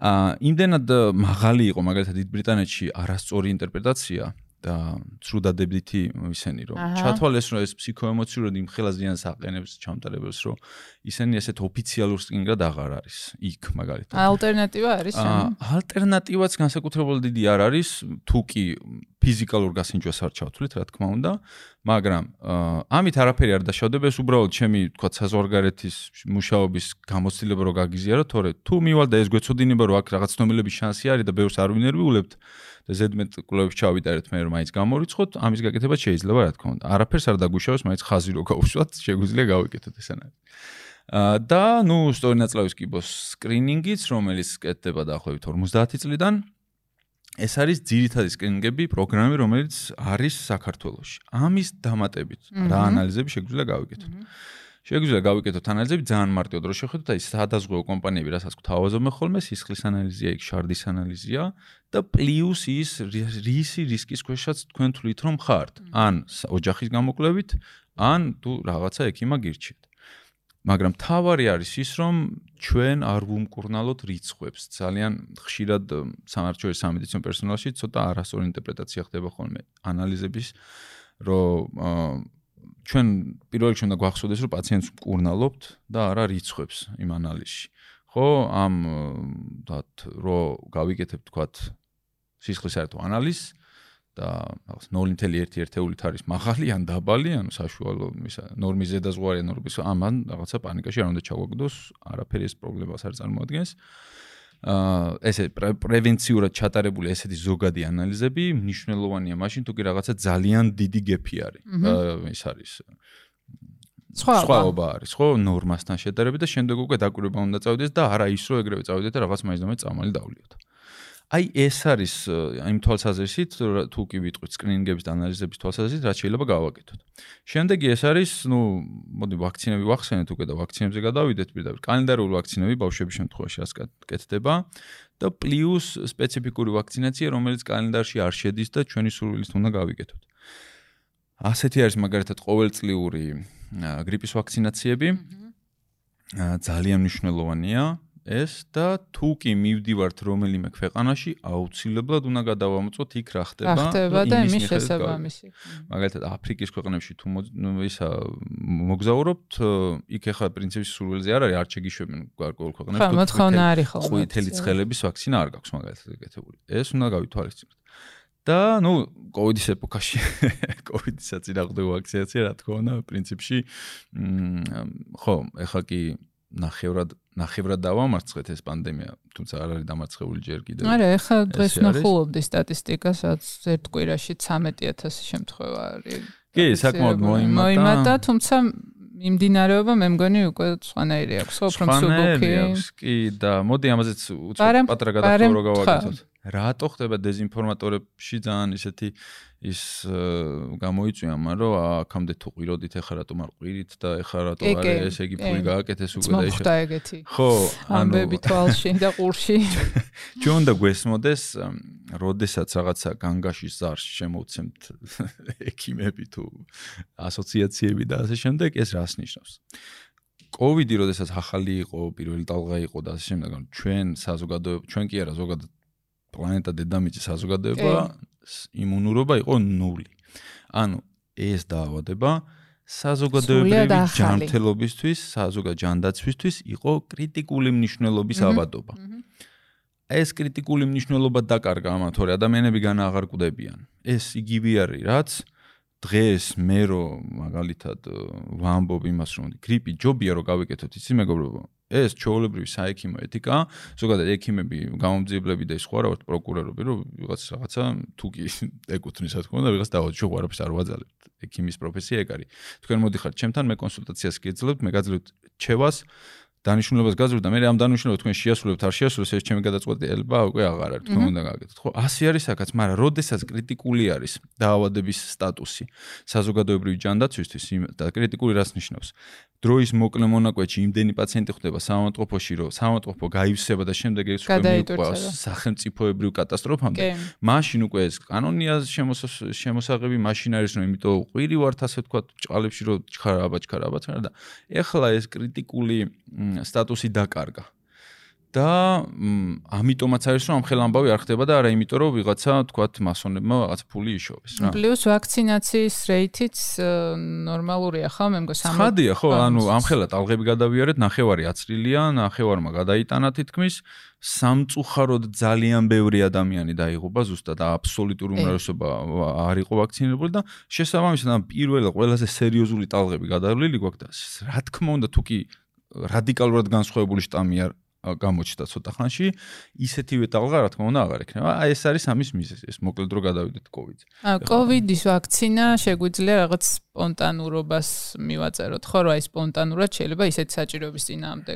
აა იმდენად მაღალი იყო მაგალითად დიდ ბრიტანეთში არასწორი ინტერპრეტაცია და ცრუდადებითი ისენი რომ ჩათვალეს რომ ეს ფსიქოემოციურად იმ ხელას ზიანს აყენებს ჩამტარებელს რომ ისენი ესეთ ოფიციალურ სკინგად აღარ არის იქ მაგალითად. ალტერნატივა არის ალტერნატივაც განსაკუთრებულად დიდი არ არის თუ კი ფიზიკალურ გასინჯვას არ ჩავთვლით რა თქმა უნდა მაგრამ ამით არაფერი არ დაშავდება ეს უბრალოდ ჩემი თქვა საზღვარგარეთის მუშაობის გამოცდილება რო გაგიზიარო თორე თუ მივალ და ეს გვეცოდინება რომ აქ რაღაც ცნობილების შანსი არის და ბევრს არ ვინერვიულებთ და ზედმეტ კლუბებში ჩავიტარეთ მე რომ მაინც გამორიცხოთ, ამის გაკეთება შეიძლება რა თქმა უნდა. არაფერს არ დაგუშავოს, მაინც ხაზი რო გავუშვათ, შეგვიძლია გავიკეთოთ ესენად. აა და ნუ სწორი ნაწლავის კიბოს სკრინინგიც, რომელიც კეთდება დაახლოებით 50 წლიდან. ეს არის ძირითადი სკრინინგები, პროგრამები, რომელიც არის საქართველოში. ამის დამატებით რა ანალიზები შეგვიძლია გავიკეთოთ. შეგვიძლია გავიკეთოთ ანალიზები ძალიან მარტივად რო შეხედოთ და ის სადაზღვეო კომპანიები რასაც გვთავაზობენ ხოლმე სისხლის ანალიზია იქ შარდის ანალიზია და პლუს ის რისი რისკის ქვეშაც თქვენ თვლით რომ ხართ. ან ოჯახის გამოკვლევით ან თუ რაღაცა ექიმა გირჩიეთ მაგრამ თავარი არის ის რომ ჩვენ არ ვუმკურნალოთ რიცხვებს ძალიან ხშირად სამართლის სამედიცინო პერსონალში ცოტა არასწორი ინტერპრეტაცია ხდება ხოლმე ანალიზების რომ ჩვენ პირველ რიგში უნდა გვახსოვდეს, რომ პაციენტს მკურნალობთ და არა რიცხვებს იმ ანალიზში. ხო, ამ დათ რო გავიკეთებ თქვათ სისხლის საერთო ანალიზს და რაღაც 0.1 ერთეულით არის მაღალი ან დაბალი, ანუ საშუალო ისა ნორმის ზედაზღვარი ნორმის ამან რაღაცა პანიკაში არ უნდა ჩაგვაგდოს, არაფერი ეს პრობლემას არ წარმოადგენს. აა ესე პრევენციურად ჩატარებული ესეთი ზოგადი ანალიზები მნიშვნელოვანია მაშინ თუ კი რაღაცა ძალიან დიდი გეფი არის. ის არის სხვაობა არის, ხო, ნორმასთან შედარებით და შემდეგ უკვე დაკვირვება უნდა წავიდეს და არა ის რომ ეგრევე წავიდეთ და რაღაც მაინც და მაინც წამალი დავლიოთ. აი ეს არის იმ თვალსაზრისით თუ კი ვიტყვით სკრინინგების და ანალიზების თვალსაზრისით რაც შეიძლება გავაკეთოთ. შემდეგი ეს არის, ну, მოდი ვაქცინები ვახსენეთ უკვე და ვაქცინებზე გადავიდეთ პირდაპირ. კალენდარული ვაქცინები ბავშვების შემთხვევაში ასკეთდება და პლუს სპეციფიკური ვაქცინაცია, რომელიც კალენდარში არ შედის და ჩვენი სურვილით უნდა გავიკეთოთ. ასეთი არის მაგალითად ყოველწლიური გრიპის ვაქცინაციები. ძალიან მნიშვნელოვანია ეს და თუ კი მივდივართ რომელიმე ქვეყანაში, აუცილებლად უნდა გადავამოწოთ იქ რა ხდება. რა ხდება და იმის შესაბამისი. მაგალითად აფრიკის ქვეყნებში თუ ისა მოგზაურობთ, იქ ახლა პრინციპში სურვილზე არ არის, არ შეგიშვებენ გარკვეულ ქვეყნებში. ხო, მოთხოვნა არის ხოლმე. ყვითელი ცხელების ვაქცინა არ გაქვს მაგალითად ეგეთებული. ეს უნდა გავითვალისწინოთ. და ნუ კოვიდის ეპოქაში [laughs] კოვიდის საწინააღმდეგო ვაქცინაცია რა თქმა უნდა პრინციპში ხო ეხლა კი ნახევრად ნახევრად დავამარცხეთ ეს პანდემია, თუმცა არ არის დამარცხებული ჯერ კიდევ. არა, ეხლა დღეს ნახულობდი სტატისტიკას, რაც ერთ კვირაში 13000 შემთხვევა არის. კი, საკმაოდ მოიმატა. მოიმატა, თუმცა იმდინარეობა მე მგონი უკვე სხვანაირი აქვს, უფრო მსუბუქი. კი და მოდი ამაზეც უცბად პატრა გადახდო რო გავაკეთოთ. რატო ხდება დეзинფორმატორებში ძალიან ისეთი ის გამოიწვიამა რომ აქამდე თუ ყიროდით ეხლა რატომ არ ყირით და ეხლა რატო არ ესე იგი ფული გააკეთეს უკვე და ისე ეგეთი. ხო ამბები თვალში და ყურში. [laughs] ჩვენ და გვესმოდეს როდესაც რაღაცა განგაშის ზარს შემოვცემთ [laughs] ექიმები თუ ასოციაციები და ასე შემდეგ ეს რას ნიშნავს? კოვიდი როდესაც ახალი იყო პირველი ტალღა იყო და ასე შემდეგ ჩვენ საზოგადოება ჩვენ კი არა ზოგადად პლანეტა დედამიწის საზოგადოება იმუნურობა იყო ნული. ანუ ეს დაავადება საზოგადოებრივი ჯანმრთელობისთვის, საზოგადო ჯანდაცვისთვის იყო კრიტიკული მნიშვნელობის აბადობა. ეს კრიტიკული მნიშვნელობა დაკარგა ამა თორე ადამიანები განა აღარ კვდებიან. ეს იგივე არის, რაც დღეს მე რომ მაგალითად ვამბობ იმას რომ გრიპი ჯობია რომ გავიკეთოთ იცი მეგობრებო ეს ჩაოლებრივი საექიმო ეთიკა, ზოგადად ექიმები, გამომძიებლები და სხვა რაღაც პროკურორები, რომ ვიღაც რაღაცა თუ კი [laughs] ეკუთვნის, რა თქმა უნდა, ვიღაც დავა ჩვენ ყარაფერს არ ვაძალებთ. ექიმის პროფესია ეგ არის. თქვენ მოდიხართ ჩემთან, მე კონსულტაციას გეძლებთ, მე გაძლევთ ჩევას, დანიშნულებას გაძლევთ და მე ამ დანიშნულებას თქვენ შეასრულებთ, არ შეასრულოს ეს ჩემი გადაწყვეტილება უკვე აღარ არის, თქვენ უნდა გააკეთოთ. ხო, ასე არის საკაც, მაგრამ როდესაც კრიტიკული არის დაავადების სტატუსი საზოგადოებრივი ჯანდაცვისთვის და კრიტიკული რას ნიშნავს? დროის მოკლე მონაკვეთში იმდენი პაციენტი ხვდება სამავთყოფოში, რომ სამავთყოფო გაივსება და შემდეგ ეს უკვე მიყვავს სახელმწიფოებრივ კატასტროფამდე. მაშინ უკვე ეს კანონია შემოსაღები, მაშინ არის რომ იმიტომ ყვირი ვართ ასე ვთქვა, ჭყალებში რომ ჩქარა აბა ჩქარა აბა და ეხლა ეს კრიტიკული სტატუსი დაკარგა. და ამიტომაც არის რომ ამ ხელ ამბავი არ ხდება და არა იმიტომ რომ ვიღაცა თქვათ მასონებმა რაღაც ფული იშოვეს რა. პლუს ვაქცინაციის რეიტიც ნორმალურია ხო მე მგონი 3 ხადია ხო ანუ ამ ხელა ტალღები გადავიარეთ ნახევარი აცრილია ნახევარმა გადაიტანა თითქმის სამწუხაროდ ძალიან ბევრი ადამიანი დაიღუპა ზუსტად აბსოლუტური უმრავლესობა არ იყო ვაქცინირებული და შესაბამისად ამ პირველი ყველაზე სერიოზული ტალღები გადავლილი გვაქვს და რა თქმა უნდა თუ კი რადიკალურად განსხვავებული შტამი არ გამოჩნდა ცოტა ხანში, ისეთივე ტალღა რა თქმა უნდა აღარ ექნება. აი ეს არის ამის მიზეზი, ეს მოკლედ რო გადავიდეთ კოვიდზე. აა კოვიდის ვაქცინა შეგვიძლია რაღაც სპონტანურობას მივაწეროთ, ხო, რა ის სპონტანურად შეიძლება ისეთ საჭიროების წინამდე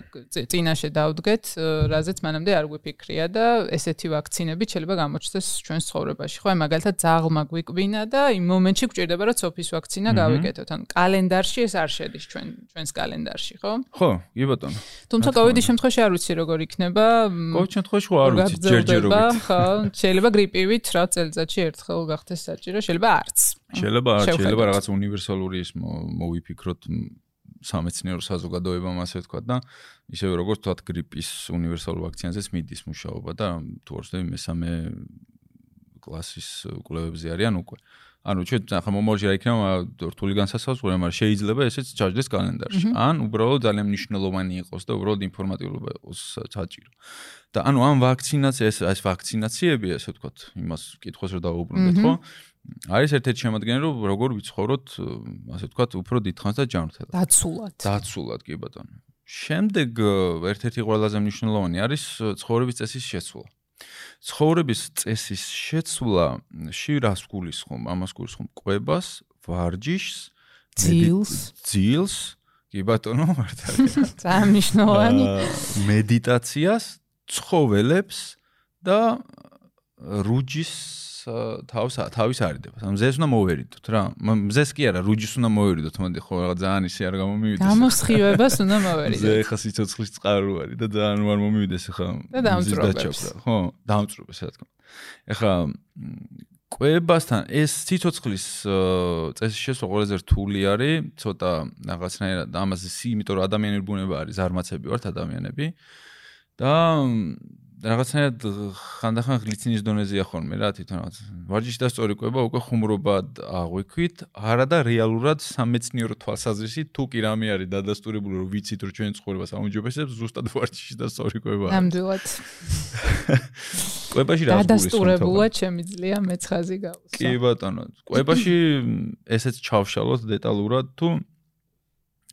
წინაშე დავდგეთ, რაზეც მანამდე არ გვიფიქრია და ესეთი ვაქცინები შეიძლება გამოჩნდეს ჩვენ ცხოვრებაში. ხო, მაგალითად ზაღლმა გვიკვინა და იმ მომენტში გვჭირდება რომ სოფის ვაქცინა გავიკეთოთ. ანუ კალენდარში ეს არ შედის ჩვენ ჩვენს კალენდარში, ხო? ხო, კი ბატონო. თუმცა კოვიდის შემთხვევაში არ ვიცი როგორ იქნება. ყოველ შემთხვევაში ხო არ ვიცი ჯერჯერობით. ხო, შეიძლება გრიპივით რა წელიწადში ერთხელ გახდეს საჭირო, შეიძლება არც. შეიძლება არ შეიძლება რაღაც უნივერსალური ის მოვიფიქროთ სამეცნიერო საზოგადოებამ ასე ვთქვა და ისევე როგორც თქვა გრიპის უნივერსალურ ვაქცინაზეც მიდის მუშაობა და თუ არ ვცდები მესამე კლასის კვლევებზე არიან უკვე. ანუ ჩვენ ახლა მომავალში რა იქნება რთული განსასაზღვრება, მაგრამ შეიძლება ესეც ჩაჯდეს კალენდარში. ან უბრალოდ ძალიან მნიშვნელოვანი იყოს და უბრალოდ ინფორმატიულობა იყოს საჭირო. და ანუ ამ ვაქცინაცია ეს ეს ვაქცინაციები ასე ვთქვათ, იმას კითხოს რა დაუბრუნდეთ, ხო? არის ერთ-ერთი შემოადგენელი, რომ როგორ ვიცხოვროთ, ასე ვთქვათ, უფრო დიდხანს და ჯანმრთელად. დაცულად. დაცულად, კი ბატონო. შემდეგ ერთ-ერთი ყველაზე მნიშვნელოვანი არის ცხოვრების წესის შეცვლა. ცხოვრების წესის შეცვლა შირას გულისხმობ, ამას გულისხმობ ყვებას, ვარჯიშს, ძილს, ძილს, კი ბატონო, მართალია. [laughs] ძალიან მნიშვნელოვანი. მედიტაციას, ცხოველებს და რუჯის თავს თავის არიდებას. ანუ მზეს უნდა მოვერიდოთ რა. მზეს კი არა, რუჯის უნდა მოვერიდოთ, მოდი ხო რაღაც ძალიან ისე არ გამომივიდეს. გამოსხივებას უნდა მოვერიდოთ. [laughs] ზე ხა სიცოცხლის წყარო არის და ძალიან არ მომივიდეს ხა. და დამწრობებს. ხო, დამწრობებს რა თქმა. ეხა კვებასთან ეს სიცოცხლის წესის შესვა ყველაზე რთული არის, ცოტა რაღაცნაირად ამაზე სი, იმიტომ რომ ადამიანური ბუნება არის, ზარმაცები ვართ ადამიანები. და რაღაცნაირად ხანდახან გლიცინის დონეზეა ხოლმე რა თვითონ რაღაც. ვარჯიში და სწორი კვება უკვე ხუმრობად აღვიქვით. არა და რეალურად სამეცნიერო თვალსაზრისით თუ კი რამე არის დადასტურებული რომ ვიცით რომ ჩვენ ცხოვრებას აუმჯობესებს ზუსტად ვარჯიში და სწორი კვება ნამდვილად. [laughs] კვებაში რა დადასტურებულად შემიძლია მეცხაზი გავუსვა კი ბატონო. კვებაში ესეც ჩავშალოთ დეტალურად თუ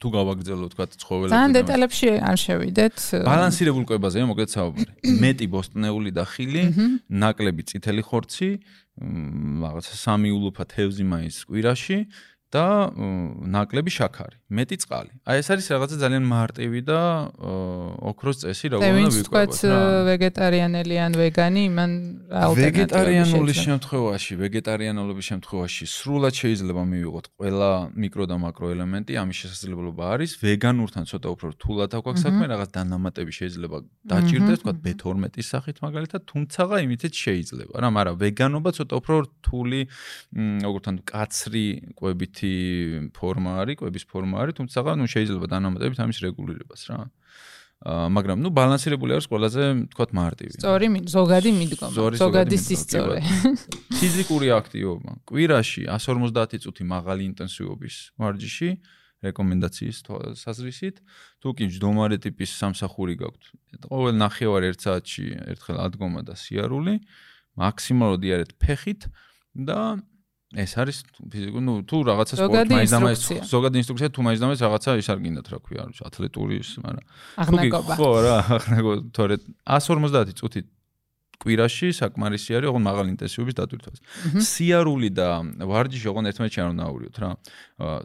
თუ გავაგზავნო თქვა ცხოველებს ძალიან დეტალებში არ შევიდეთ. ბალანსირებულ კვებაზეა მოკლედ საუბარი მეტი ბოსტნეული და ხილი ნაკლები წითელი ხორცი რაღაცა სამი ულუფა თევზი მაის კვირაში და ნაკლები შაქარი მეტი წყალი. აი ეს არის რაღაცა ძალიან მარტივი და ოქროს წესი, როგორ უნდა ვიყვებოთ. ვეგეტარიანელი ან ვეგანი, მან ვეგეტარიანული შემთხვევაში, ვეგეტარიანულობის შემთხვევაში სრულად შეიძლება მივიღოთ ყველა მიკრო და მაკრო ელემენტი, ამის შესაძლებლობა არის. ვეგანურთან ცოტა უფრო რთულად აქვს საქმე, რაღაც დანამატები შეიძლება დაჭირდეს, თქვა B12-ის სახით მაგალითად, თუმცა იმითაც შეიძლება რა, მაგრამ ვეგანობა ცოტა უფრო რთული, როგორ თან კაცრი კვებითი ფორმა არის, კვების ფორმა არის, თუმცა ნუ შეიძლება დანამატებით ამის რეგულირებას რა. აა მაგრამ ნუ ბალანსირებული არის ყველაზე თქვათ მარტივი. სწორი ზოგადი მიდგომა, ზოგადი სისწორე. ფიზიკური აქტივობა. კვირაში 150 წუთი მაღალი ინტენსივობის ვარჯიში რეკომენდაციის საზრისით, თუ კი ჯდომარე ტიპის სამსახური გაქვთ, ყოველ ნახევარ ერთ საათში ერთხელ ადგომა და სიარული, მაქსიმალურად იარეთ ფეხით და ეს არის ფიზიკური, ну, თუ რაღაცა სპორტ მაინდამაის ზოგადი ინსტრუქცია თუ მაინდამაის რაღაცა ის არ გინდათ, რა ქვია, ათლეტური ის, მაგრამ აღნაგობა. ხო რა, აღნაგობა, თორე 150 წუთი კვირაში საკმარისი არის ოღონ მაღალი ინტენსივობის დატვირთვას. სიარული და ვარჯიში ოღონ ერთმანეთში არ უნდა აურიოთ რა.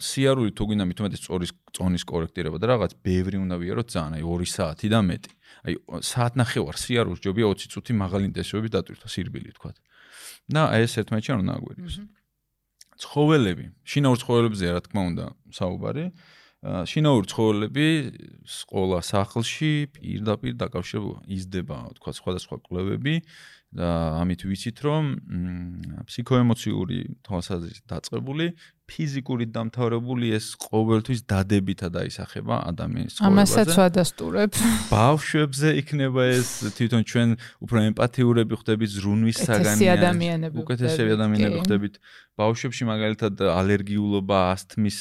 სიარული თუ გინდა მithumetes წორის წონის კორექტირება და რაღაც ბევრი უნდა ვიაროთ ძალიან, აი 2 საათი და მეტი. აი საათნახევარ სიარულს ჯობია 20 წუთი მაღალი ინტენსივობის დატვირთვა სირბილი თქვა. და ეს ერთმანეთში არ უნდა აგვერიოს. ცხოველები, შინაურ ცხოველებზეა რა თქმა უნდა საუბარი. შინაურ ცხოველები სკოლა სახლში პირდაპირ დაკავშირება იზრდება, თქვა სხვადასხვა კვლევები და ამით ვიცით რომ ფსიქოემოციური თვალსაზრისით დაწყებული ფიზიკური დამთავრებული ეს ყოველთვის დადებითად აისახება ადამიანის ცხოვრებაზე. ამასაც ვადასტურებ. ბავშვებზე იქნება ეს თვითონ ჩვენ უფრო ემპათიურები ხდებით ზრუნვის საგანია. უკეთესები ადამიანები ხდებით. ბავშვებში მაგალითად ალერგიულობა, ასთმის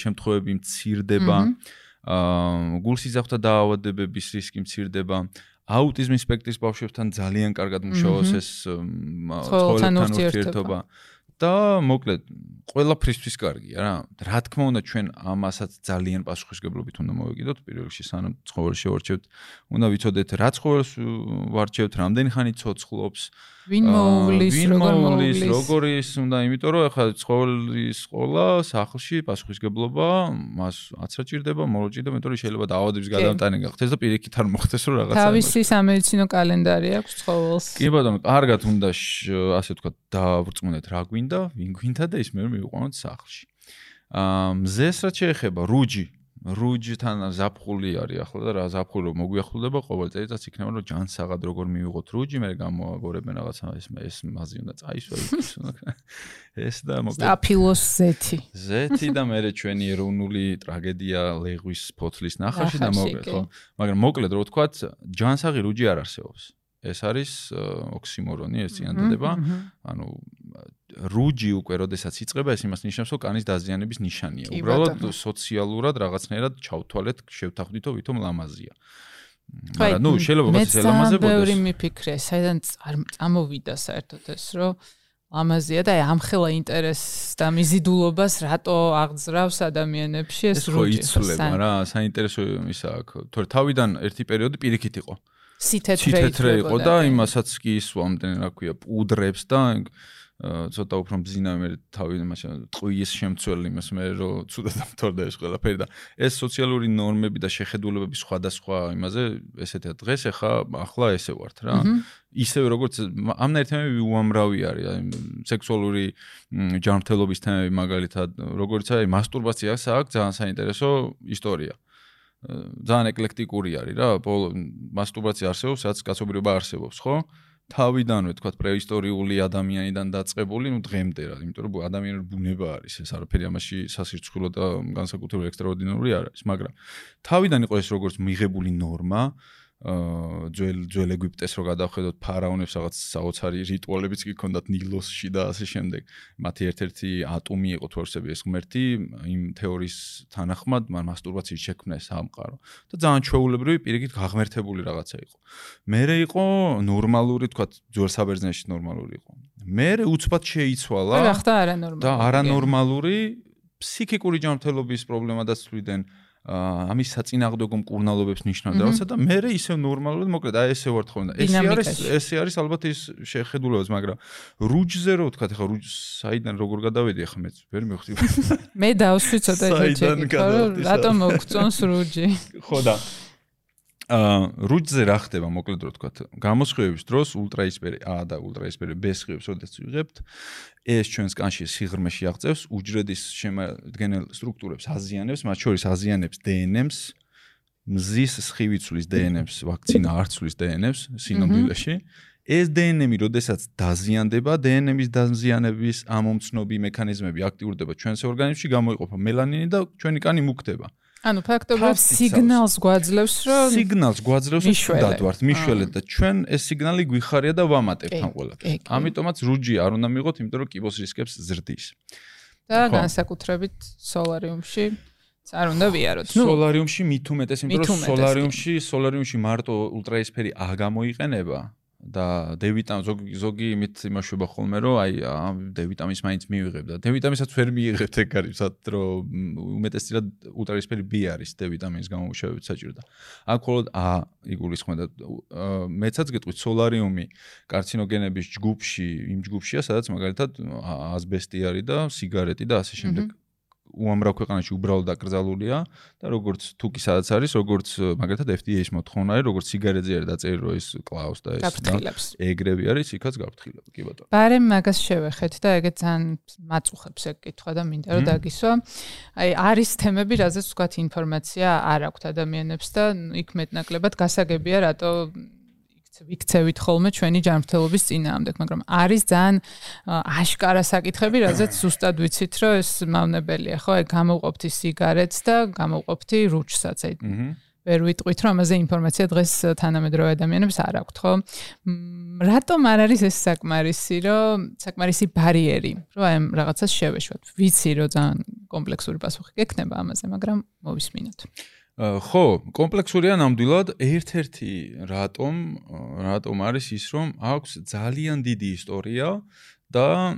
შემთხვევები მცირდება. აა გულსიზრახთა დაავადებების რისკი მცირდება. აუტიზმის სპექტრის ბავშვებთან ძალიან კარგად მუშაობს ეს ცხოველთან ურთიერთობა. და მოკლედ ყველაფრისთვის კარგია რა. რა თქმა უნდა ჩვენ ამასაც ძალიან პასუხისგებლობით უნდა მოვეკიდოთ პირველ რიგში სანამ ცხოველში ვარჩევთ. უნდა ვიცოდეთ რა ცხოველს ვარჩევთ, რამდენი ხანი ცოცხლობს. ვინ მოუვლის, როგორ მოუვლის, როგორ ის უნდა, იმიტომ რომ ახლა ცხოველის ყოლა სახლში პასუხისგებლობა მას აცრაჭირდება, მოროჭირდება, იმიტომ რომ შეიძლება დაავადების გადამტანი გახდეს და პირიქით არ მოხდეს რომ რაღაცა. თავისი სამედიცინო კალენდარი აქვს ცხოველს. კი ბატონო, კარგად უნდა ასე ვთქვათ, დავრწმუნეთ რა გვინდა, ვინ გვინდა და ის მე მივიყვანოთ სახლში. აა მზეს რაც შეეხება რუჯი რუჯთან ზაფხული არის ახლა და რა ზაფხული რომ მოგვიახლდება ყოველ წელიწადს იქნება რომ ჯანსაღად როგორ მივიღოთ რუჯი მე გამოაგორებენ რაღაცა ეს ეს მაზი უნდა წაისვე ეს და მოკლედ აფილოს ზეთი. ზეთი და მე ჩვენი ეროვნული ტრაგედია ლეღვის ფოთლის ნახაში და მოკლედ ხო? მაგრამ მოკლედ რო ვთქვა ჯანსაღი რუჯი არ არსებობს ეს არის ოქსიმორონი ეს ძიანდება ანუ რუჯი უკვე როდესაც იწება ეს იმას ნიშნავს რომ კანის დაზიანების ნიშანია. უბრალოდ სოციალურად რაღაცნაირად ჩავთვალეთ შევთანხმდითო ვითომ ლამაზია. მაგრამ ნუ შეიძლება გასცე ლამაზებოდეს. მე ბევრი მიფიქრე საიდან წამოვიდა საერთოდ ეს რომ ლამაზია და ამხელა ინტერესს და მიზიდულობას რატო აღძრავს ადამიანებში ეს რუჯი ეს ხო იცლება რა საინტერესო ისა აქვს. თორე თავიდან ერთი პერიოდი პირიქით იყო სითეთრე იყო და იმასაც კი ისვამდნენ რა ქვია პუდრებს და ცოტა უფრო მძინა მე თავი მაშინ ტყუის შემცველი იმას მე რომ ცუდად ამთორდა ეს ყველაფერი და ეს სოციალური ნორმები და შეხედულებები სხვადასხვა იმაზე ესეთი დღეს ახლა ახლა ესე ვართ რა. ისევე როგორც ამნაირ თემები უამრავი არის აი სექსუალური ჯანმრთელობის თემები მაგალითად როგორც აი მასტურბაცია აქვს ძალიან საინტერესო ისტორია ძალიან ეკლექტიკური არის რა მასტურბაცია არსებობს რაც კაცობრიობა არსებობს ხო? თავიდანვე თქვა პრეისტორიული ადამიანიდან დაწყებული, ну დღემდე რა, იმიტომ რომ ადამიანური ბუნება არის ეს არაფერი ამაში სასირცხვილო და განსაკუთრებული ექსტრაორდინარული არ არის, მაგრამ თავიდან იყო ეს როგორც მიღებული ნორმა, ძველ ძველ ეგვიპტეს რო გადავხედოთ ფარაონებს რაღაც საოცარი რიტუალებიც კი ქონდათ ნილოსში და ასე შემდეგ. მათი ერთ-ერთი ატომი იყო თორსები ეს ღმერთი იმ თეორიის თანახმად მან მასტურბაციის შექმნა სამყარო და ძალიან ჩვეულებრივი პირიქით გაღმერთებული რაღაცა იყო. მერე იყო ნორმალური თქვა ძველ საბერძნეთში ნორმალური იყო. მერე უცბად შეიცვალა და ხდა არანორმალური. და არანორმალური ფსიქიკური ჯანმრთელობის პრობლემა და ცვლიდნენ ამის საწინააღმდეგო მკურნალობებს ნიშნავდა რაღაცა და მე ისე ნორმალურად მოკლედ აი ესე ვარ თქო და ეს არის ესე არის ალბათ ის შეხედულებაც მაგრამ რუჯზე რო ვთქვა ეხა რუჯ საიდან როგორ გადავედი ეხა მეც? ვერ მივხვდი. მე დავსვი ცოტა ჩეკი რატომ მოგწონს რუჯი? [laughs] ხო და აა რუჯზე რა ხდება მოკლედ რა თქვა გამოსხივების დროს ультраისპერი A და ультраისპერი B სხივებს როდესაც ვიღებთ ეს ჩვენს კანში სიღრმეში აღწევს უჯრედის შემადგენელ სტრუქტურებს აზიანებს მათ შორის აზიანებს DNM-ს მზის სხივი ცვლის DNM-ს ვაქცინა არ ცვლის DNM-ს სინამდვილეში. ეს DNM-ი როდესაც დაზიანდება DNM-ის დაზიანების ამომცნობი მექანიზმები აქტიურდება ჩვენს ორგანიზმში გამოიყოფა მელანინი და ჩვენი კანი მუქდება. ანუ ფაქტობრივად სიგნალს გვაძლევს, რომ სიგნალს გვაძლევს, რომ დადვართ, მიშველეთ და ჩვენ ეს სიგნალი გვიხარია და ვამატებთ ამ ყველაფერს. ამიტომაც რუჯი არ უნდა მიღოთ, იმიტომ რომ კიბოს რისკებს ზრდის. და განსაკუთრებით სოლარიუმში არ უნდა ვიაროთ. ნუ სოლარიუმში მით უმეტეს, იმიტომ რომ სოლარიუმში, სოლარიუმში მარტო ультраისფერი არ გამოიყენება, და დევიტამ ზოგი ზოგი იმით იმაშובה ხოლმე რომ აი ამ დევიტამინს მაინც მივიღებ და დევიტამინსაც ვერ მიიღებთ ეგ არის სად რომ უმეტესწილად უტარისფერი B არის დევიტამინის გამოუშავებით საჭიროა. აქ მხოლოდ A იგულისხმება და მეცაც გეტყვით სოლარიუმი კარცინოგენების ჯგუფში იმ ჯგუფშია სადაც მაგალითად აზბესტი არის და სიგარეტი და ასე შემდეგ უამრავ ქვეყანაში უბრალოდ აკრძალულია და როგორც თუკი სადაც არის, როგორც მაგალითად FDA-ის მოთხოვნა არის, როგორც სიგარეტზე არის დაწერილი რომ ეს კლაუს და ეს ეგრევი არის, იქაც გაფრთხილება, კი ბატონო. ბარემ მაგას შევეხეთ და ეგეც ძალიან მაწუხებს ეგ კითხვა და მინდა რომ დაგისვა. აი არის თემები, რაზეც ვთქვათ ინფორმაცია არ აქვთ ადამიანებს და იქ მეტნაკლებად გასაგებია, რატო ვიქცევით ხოლმე ჩვენი ჯანმრთელობის წინააღმდეგ, მაგრამ არის ძალიან აშკარა საკითხები, რაზეც ზუსტად ვიცით, რომ ეს მავნებელია, ხო? აი გამოვყოფთი სიგარეტს და გამოვყოფთი რუჩსაც, აი. ვერ ვიტყვით, რომ ამაზე ინფორმაცია დღეს თანამედროვე ადამიანებს არ აქვთ, ხო? რატომ არ არის ეს საკმარისი, რომ საკმარისი ბარიერი, რომ აი რაღაცას შევეშვათ? ვიცი, რომ ძალიან კომპლექსური პასუხი გექნება ამაზე, მაგრამ მოვისმინოთ. ხო, კომპლექსურია ნამდვილად. ერთ-ერთი რატომ რატომ არის ის, რომ აქვს ძალიან დიდი ისტორია და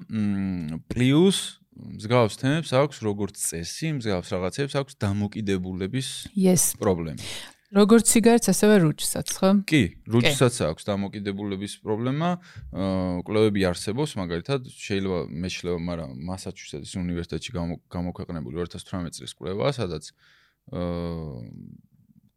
პლუს მსგავს თემებს აქვს როგორც წესი, მსგავს რაღაცებს აქვს დამოკიდებულების პრობლემა. როგორც სიგარეტს, ასევე რუჩსაც, ხო? კი, რუჩსაც აქვს დამოკიდებულების პრობლემა. აა კლუბები არსებობს, მაგალითად, შეიძლება მეშლება, მაგრამ მასაჩუსეტის უნივერსიტეტში გამოქვეყნებული 2018 წლის კვლევა, სადაც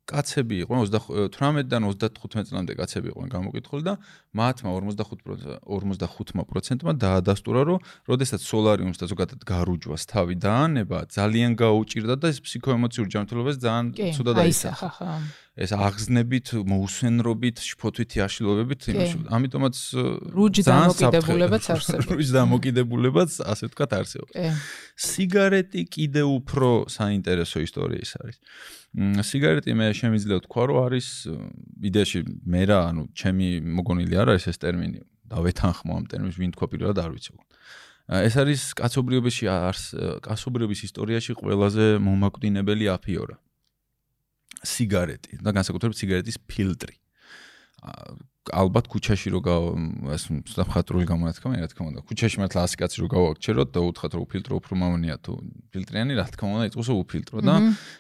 კაცები იყვნენ 18-დან 35 წლამდე კაცები იყვნენ გამოკითხული და მათმა 45% 45%-მა დაადასტურა რომ როდესაც სოლარიუმს და ზოგადად გარუჯვას თავი დაანება ძალიან გაუჭირდა და ეს ფსიქოემოციურ ჯანმრთელობას ძალიან ცუდად აისახა. ეს აღზნებით, მოუსვენრობით, შფოთვითი აშლილობებით იმაში. ამიტომაც რუჯი დამოკიდებულებაც არსებობს. [laughs] [laughs] რუჯი დამოკიდებულებაც ასე ვთქვათ არსებობს. სიგარეტი კიდე უფრო საინტერესო ისტორია ის არის. სიგარეტი მე შემიძლია თქვა რომ არის იდეაში მე რა ანუ ჩემი მოგონილი არ არის ეს ტერმინი დავეთანხმო ამ ტერმინს ვინ თქვა პირველად არ ვიცი ეს არის კაცობრიობაში არს კაცობრიობის ისტორიაში ყველაზე მომაკვდინებელი აფიორა სიგარეტი და განსაკუთრებით სიგარეტის ფილტრი ალბათ ქუჩაში რო ეს საფხატრული გამონათქმა, რა თქმა უნდა. ქუჩაში მართლა 100 კაცი რო გავაკჩეროთ და უთხრათ რომ ფილტრო უფრო მავნია თუ ფილტრიანი, რა თქმა უნდა, იყოს უფილტრო და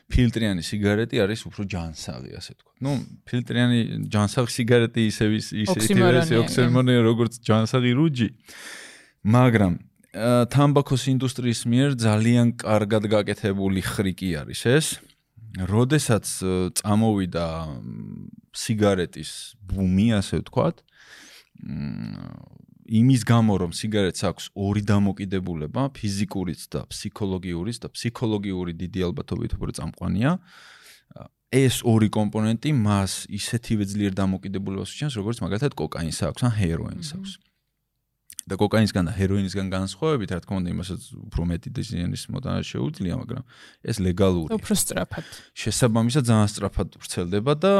ფილტრიანი სიგარეტი არის უფრო ჯანსაღი, ასე თქვა. ნუ ფილტრიანი ჯანსაღი სიგარეტი ისე ისე ოქსიმორონია, როგორც ჯანსაღი რუჯი. მაგრამ თამბაქოს ინდუსტრიის მიერ ძალიან კარგად გაკეთებული ხრიკი არის ეს. როდესაც წამოვიდა სიგარეტის ბუმი, ასე ვთქვათ, იმის გამო რომ სიგარეტს აქვს ორი დამოკიდებულება, ფიზიკურიც და ფსიქოლოგიურიც და ფსიქოლოგიური დიდი ალბათობით უფრო წამყვანია. ეს ორი კომპონენტი მას ისეთივე ძლიერ დამოკიდებულებას უჩენს, როგორც მაგალითად კოკაინს აქვს ან ჰეროინს აქვს. და კოკაინისგან და ჰეროინისგან განსხვავებით, რა თქმა უნდა, იმასაც უფრო მეტი დიზაინის მოდანა შეუძლია, მაგრამ ეს ლეგალურია. უფრო სწრაფად. შესაბამისად ძალიან სწრაფად ვრცელდება და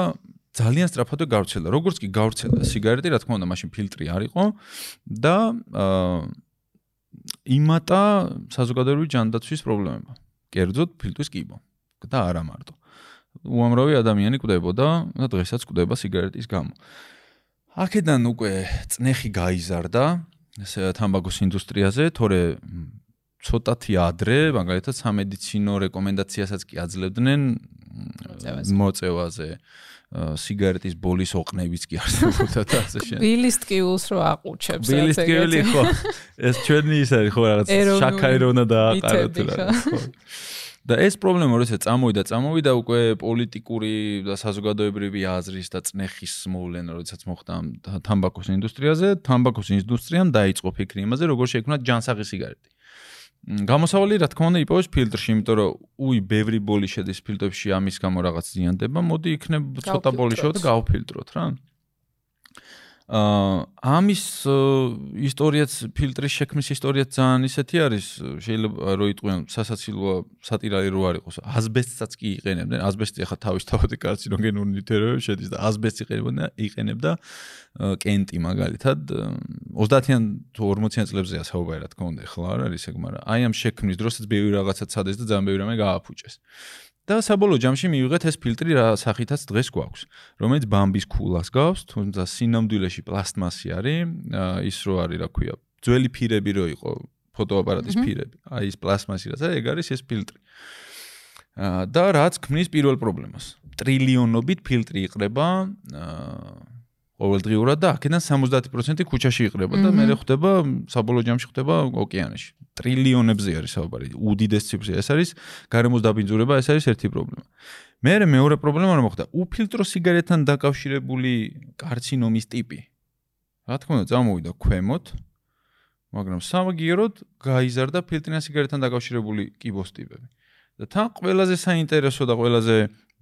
ძალიან სწრაფად გავრცელდა. როგორც კი გავრცელდა სიგარეტი, რა თქმა უნდა, მაშინ ფილტრი არ იყო და აა იმატა საზოგადოებრივი ჯანდაცვის პრობლემები. კერძოდ ფილტვის კიბო და არა მარტო. უამრავი ადამიანი კვდებოდა და დღესაც კვდება სიგარეტის გამო. აქედან უკვე წნეხი გაიზარდა თამბაქოს ინდუსტრიაზე, თორე ცოტათი ადრე, მაგალითად, სამედიცინო რეკომენდაციასაც კი აძლევდნენ მოწევაზე. სიგარეტის ბოლის ოყნებიც კი არსებობდა და ასე შემდეგ. ბილის ტკივილს რო აყუჩებს. ბილის ტკივილი ხო. ეს ჩვენი ის არის ხო რაღაც შაქაირონა და აყაროთ რა. და ეს პრობლემა როცა წამოვიდა, წამოვიდა უკვე პოლიტიკური და საზოგადოებრივი აზრის და წნეხის მოვლენა, როდესაც მოხდა თამბაქოს ინდუსტრიაზე, თამბაქოს ინდუსტრიამ დაიწყო ფიქრი იმაზე, როგორ შექმნა ჯანსაღი სიგარეტი. გამოსავალი რა თქმა უნდა იპოვეს ფილტრში, იმიტომ რომ უი, ბევრი ბოლი შედის ფილტრებში, ამის გამო რაღაც ზიანდება, მოდი იქნებ ცოტა ბოლი შევ და გავფილტროთ რა. აა ამის ისტორიაც ფილტრის შექმნის ისტორიაც ძალიან ისეთი არის შეიძლება რო იტყვიან სასაცილოა სატირალი რო არ იყოს. აზბესტსაც კი იყენებდნენ. აზბესტი ახლა თავისთავად კარცინოგენური ნივთიერებები შედის და აზბესტი იყენებდნენ იყენებდა კენტი მაგალითად. 30-იან თუ 40-იან წლებზეა საუბარი რა თქმა უნდა ახლა არ არის ეგ მაგრამ აი ამ შექმნის დროსაც ბევრი რაღაცა ცადეს და ძალიან ბევრი რამე გააფუჭეს და საბოლოო ჯამში მივიღეთ ეს ფილტრი რა სახითაც დღეს გვაქვს. რომელიც ბამბის ქულას გავს თუმცა სინამდვილეში პლასტმასი არის. ის რო არის რა ქვია ძველი ფირები რო იყო ფოტოაპარატის ფირები. აი ეს პლასტმასი რაც არის ეგ არის ეს ფილტრი. და რაც ქმნის პირველ პრობლემას. ტრილიონობით ფილტრი იყრება ყოველდღიურად და აქედან 70% ქუჩაში იყრება და მე ხვდება საბოლოო ჯამში ხვდება ოკეანეში ტრილიონებზე არის საუბარი. უდიდეს ციფრზე ეს არის გარემოს დაბინძურება, ეს არის ერთი პრობლემა. მე მეორე პრობლემა რა მოხდა? უფილტრო სიგარეტთან დაკავშირებული კარცინომის ტიპი. რა თქმა უნდა, წამოვიდა ქვემოთ, მაგრამ სამაგიეროდ გაიზარდა ფილტრიან სიგარეტთან დაკავშირებული კიბოს ტიპები. და თან ყველაზე საინტერესო და ყველაზე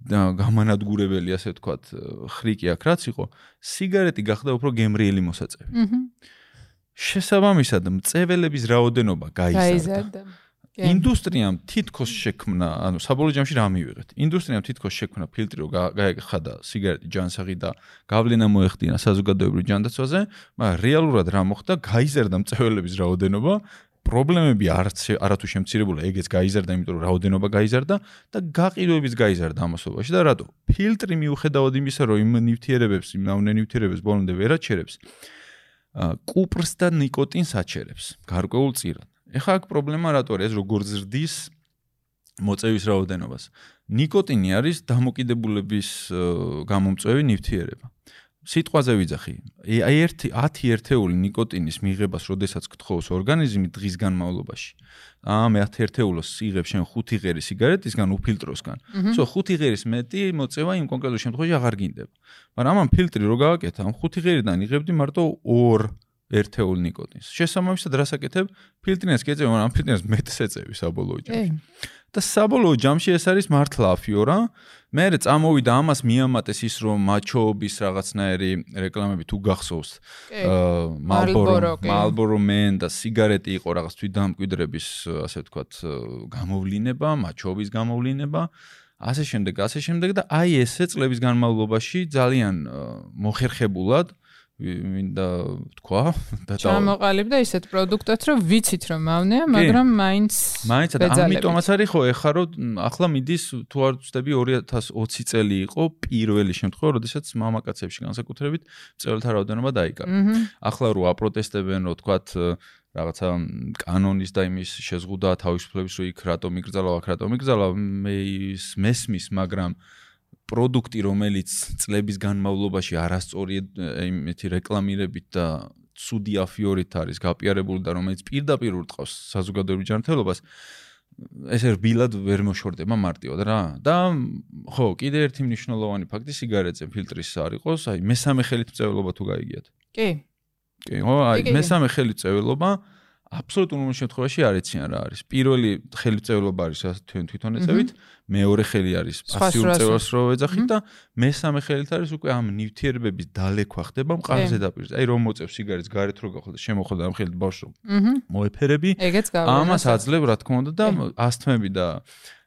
გამანადგურებელი, ასე ვთქვათ, ხრიკი აქ რაც იყო, სიგარეტი გახდა უფრო გემრიელი მოსაწევი. შესაბამისად მწეველების რაოდენობა გაიზარდა. ინდუსტრიამ თითქოს შექმნა, ანუ საბოლოო ჯამში რა მივიღეთ? ინდუსტრიამ თითქოს შექმნა ფილტრი, რომ გაეხადა სიგარეტი ჯანსაღი და გავლენა მოეხდინა საზოგადოებრივ ჯანდაცვაზე, მაგრამ რეალურად რა მოხდა? გაიზარდა მწეველების რაოდენობა, პრობლემები არც არათუ შემცირებულა, ეგეც გაიზარდა, იმიტომ რომ რაოდენობა გაიზარდა და გაყიდვების გაიზარდა ამასობაში და რატო? ფილტრი მიუხედავად იმისა, რომ იმ ნივთიერებებს, იმ ნავნე ნივთიერებებს ბოლომდე ვერ აჩერებს, კუპრს და ნიკოტინს აჩერებს გარკვეულ წირად. ეხლა აქ პრობლემა რატო არის? როგორ ზრდის მოწევის რაოდენობას? ნიკოტინი არის დამოკიდებულების გამომწვევი ნივთიერება. სიტყვაზე ვიძახი. აი 1 10 ერთეული ნიკოტინის მიღებას, როდესაც გთხოვს ორგანიზმი დღის განმავლობაში. აა მე 10 ერთეულოს იღებ შენ 5 ღერი სიგარეტისგან უფილტროსგან. სო 5 ღერის მეტი მოწევა იმ კონკრეტულ შემთხვევაში აღარ გინდება. მაგრამ ამ ფილტრი რო გავაკეთე, ამ 5 ღერიდან იღებდი მარტო 2 ერთეულ ნიკოტინს. შესაბამისად რასაკეთებ? ფილტრინეს კეწევ, მაგრამ ამ ფილტრინეს მეტს ეწევი საბოლოო ჯამში. და საბოლოო ჯამში ეს არის მართლა აფიორა. მე წამოვიდა ამას მიამატეს ის რომ მაჩოობის რაღაცნაირი რეკლამები თუ გახსოვს Marlboro Marlboro Men და სიგარეტი იყო რაღაც თვითდამკვიდრების ასე ვთქვათ გამოვლინება, მაჩოობის გამოვლინება. ასე შემდეგ, ასე შემდეგ და აი ესე წლების განმავლობაში ძალიან მოხერხებულად მინდა თქვა [laughs] და ჩამოყალიბდა ისეთ პროდუქტად რომ ვიცით რომ მავნეა მაგრამ მაინც მაინც და ამიტომაც არის ხო ეხა რომ ახლა მიდის თუ არ ვწდები 2020 წელი იყო პირველი შემთხვევა როდესაც მამაკაცებში განსაკუთრებით წეველთა რაოდენობა დაიკარგა ახლა რო აპროტესტებენ რო თქვა რაღაცა კანონის და იმის შეზღუდა თავისუფლების რო იქ რატომ იგრძალა აქ რატომ იგრძალა მე ის მესმის მაგრამ პროდუქტი, რომელიც წლების განმავლობაში არასწორი იმითი რეკლამირებით და ცუდი აფიორით არის გაპიარებული და რომელიც პირდაპირ ურტყავს საზოგადოებრივ ჯანმრთელობას, ესე რბილად ვერ მოშორდება მარტივად რა. და ხო, კიდე ერთი მნიშვნელოვანი ფაქტი სიგარეტზე ფილტრის არ იყოს, აი მესამე ხელით წეველობა თუ გაიგიათ. კი. კი, ხო, აი მესამე ხელით წეველობა აბსოლუტურ უმეტ შემთხვევაში არ ეციან რა არის. პირველი ხელმწევლობა არის თქვენ თვითონ ეწევით, მეორე ხელი არის პასიურ წევრს რო ეძახით და მესამე ხელით არის უკვე ამ ნივთიერებების დალექვა ხდება მყარზე დაპირზე. აი რომ მოწევს სიგარეტს გარეთ რო გახდა და შემოხდა ამ ხელით ბავშვს მოეფერები. ამას აძლევ რა თქმა უნდა და ასთმები და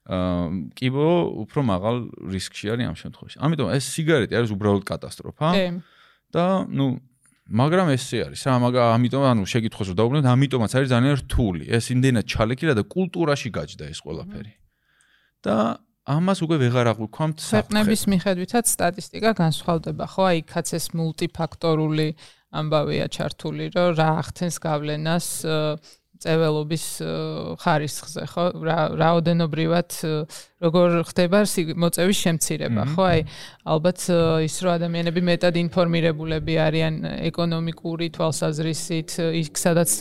აა კიბო უფრო მაღალ რისკში არის ამ შემთხვევაში. ამიტომ ეს სიგარეტი არის უბრალოდ კატასტროფა. და ნუ მაგრამ ესე არის რა მაგრამ ამიტომ ანუ შეკითხოს რომ დაუბრუნდეთ ამიტომაც არის ძალიან რთული ეს იმდენად ჩალეკირა და კულტურაში გაჯდა ეს ყველაფერი. და ამას უკვე ვეღარ აღვქვამთ საყნების მიხედვითაც სტატისტიკა განსხვავდება ხო? აი კაც ეს მულტიფაქტორული ამბავია ჩართული რომ რა ახთენს გავლენას წეველობის ხარისხზე, ხო? რა რაოდენობრივად როგორ ხდება მოწევის შემცირება, ხო? აი, ალბათ ის რომ ადამიანები მეტად ინფორმირებულები არიან ეკონომიკური თვალსაზრისით, იქ სადაც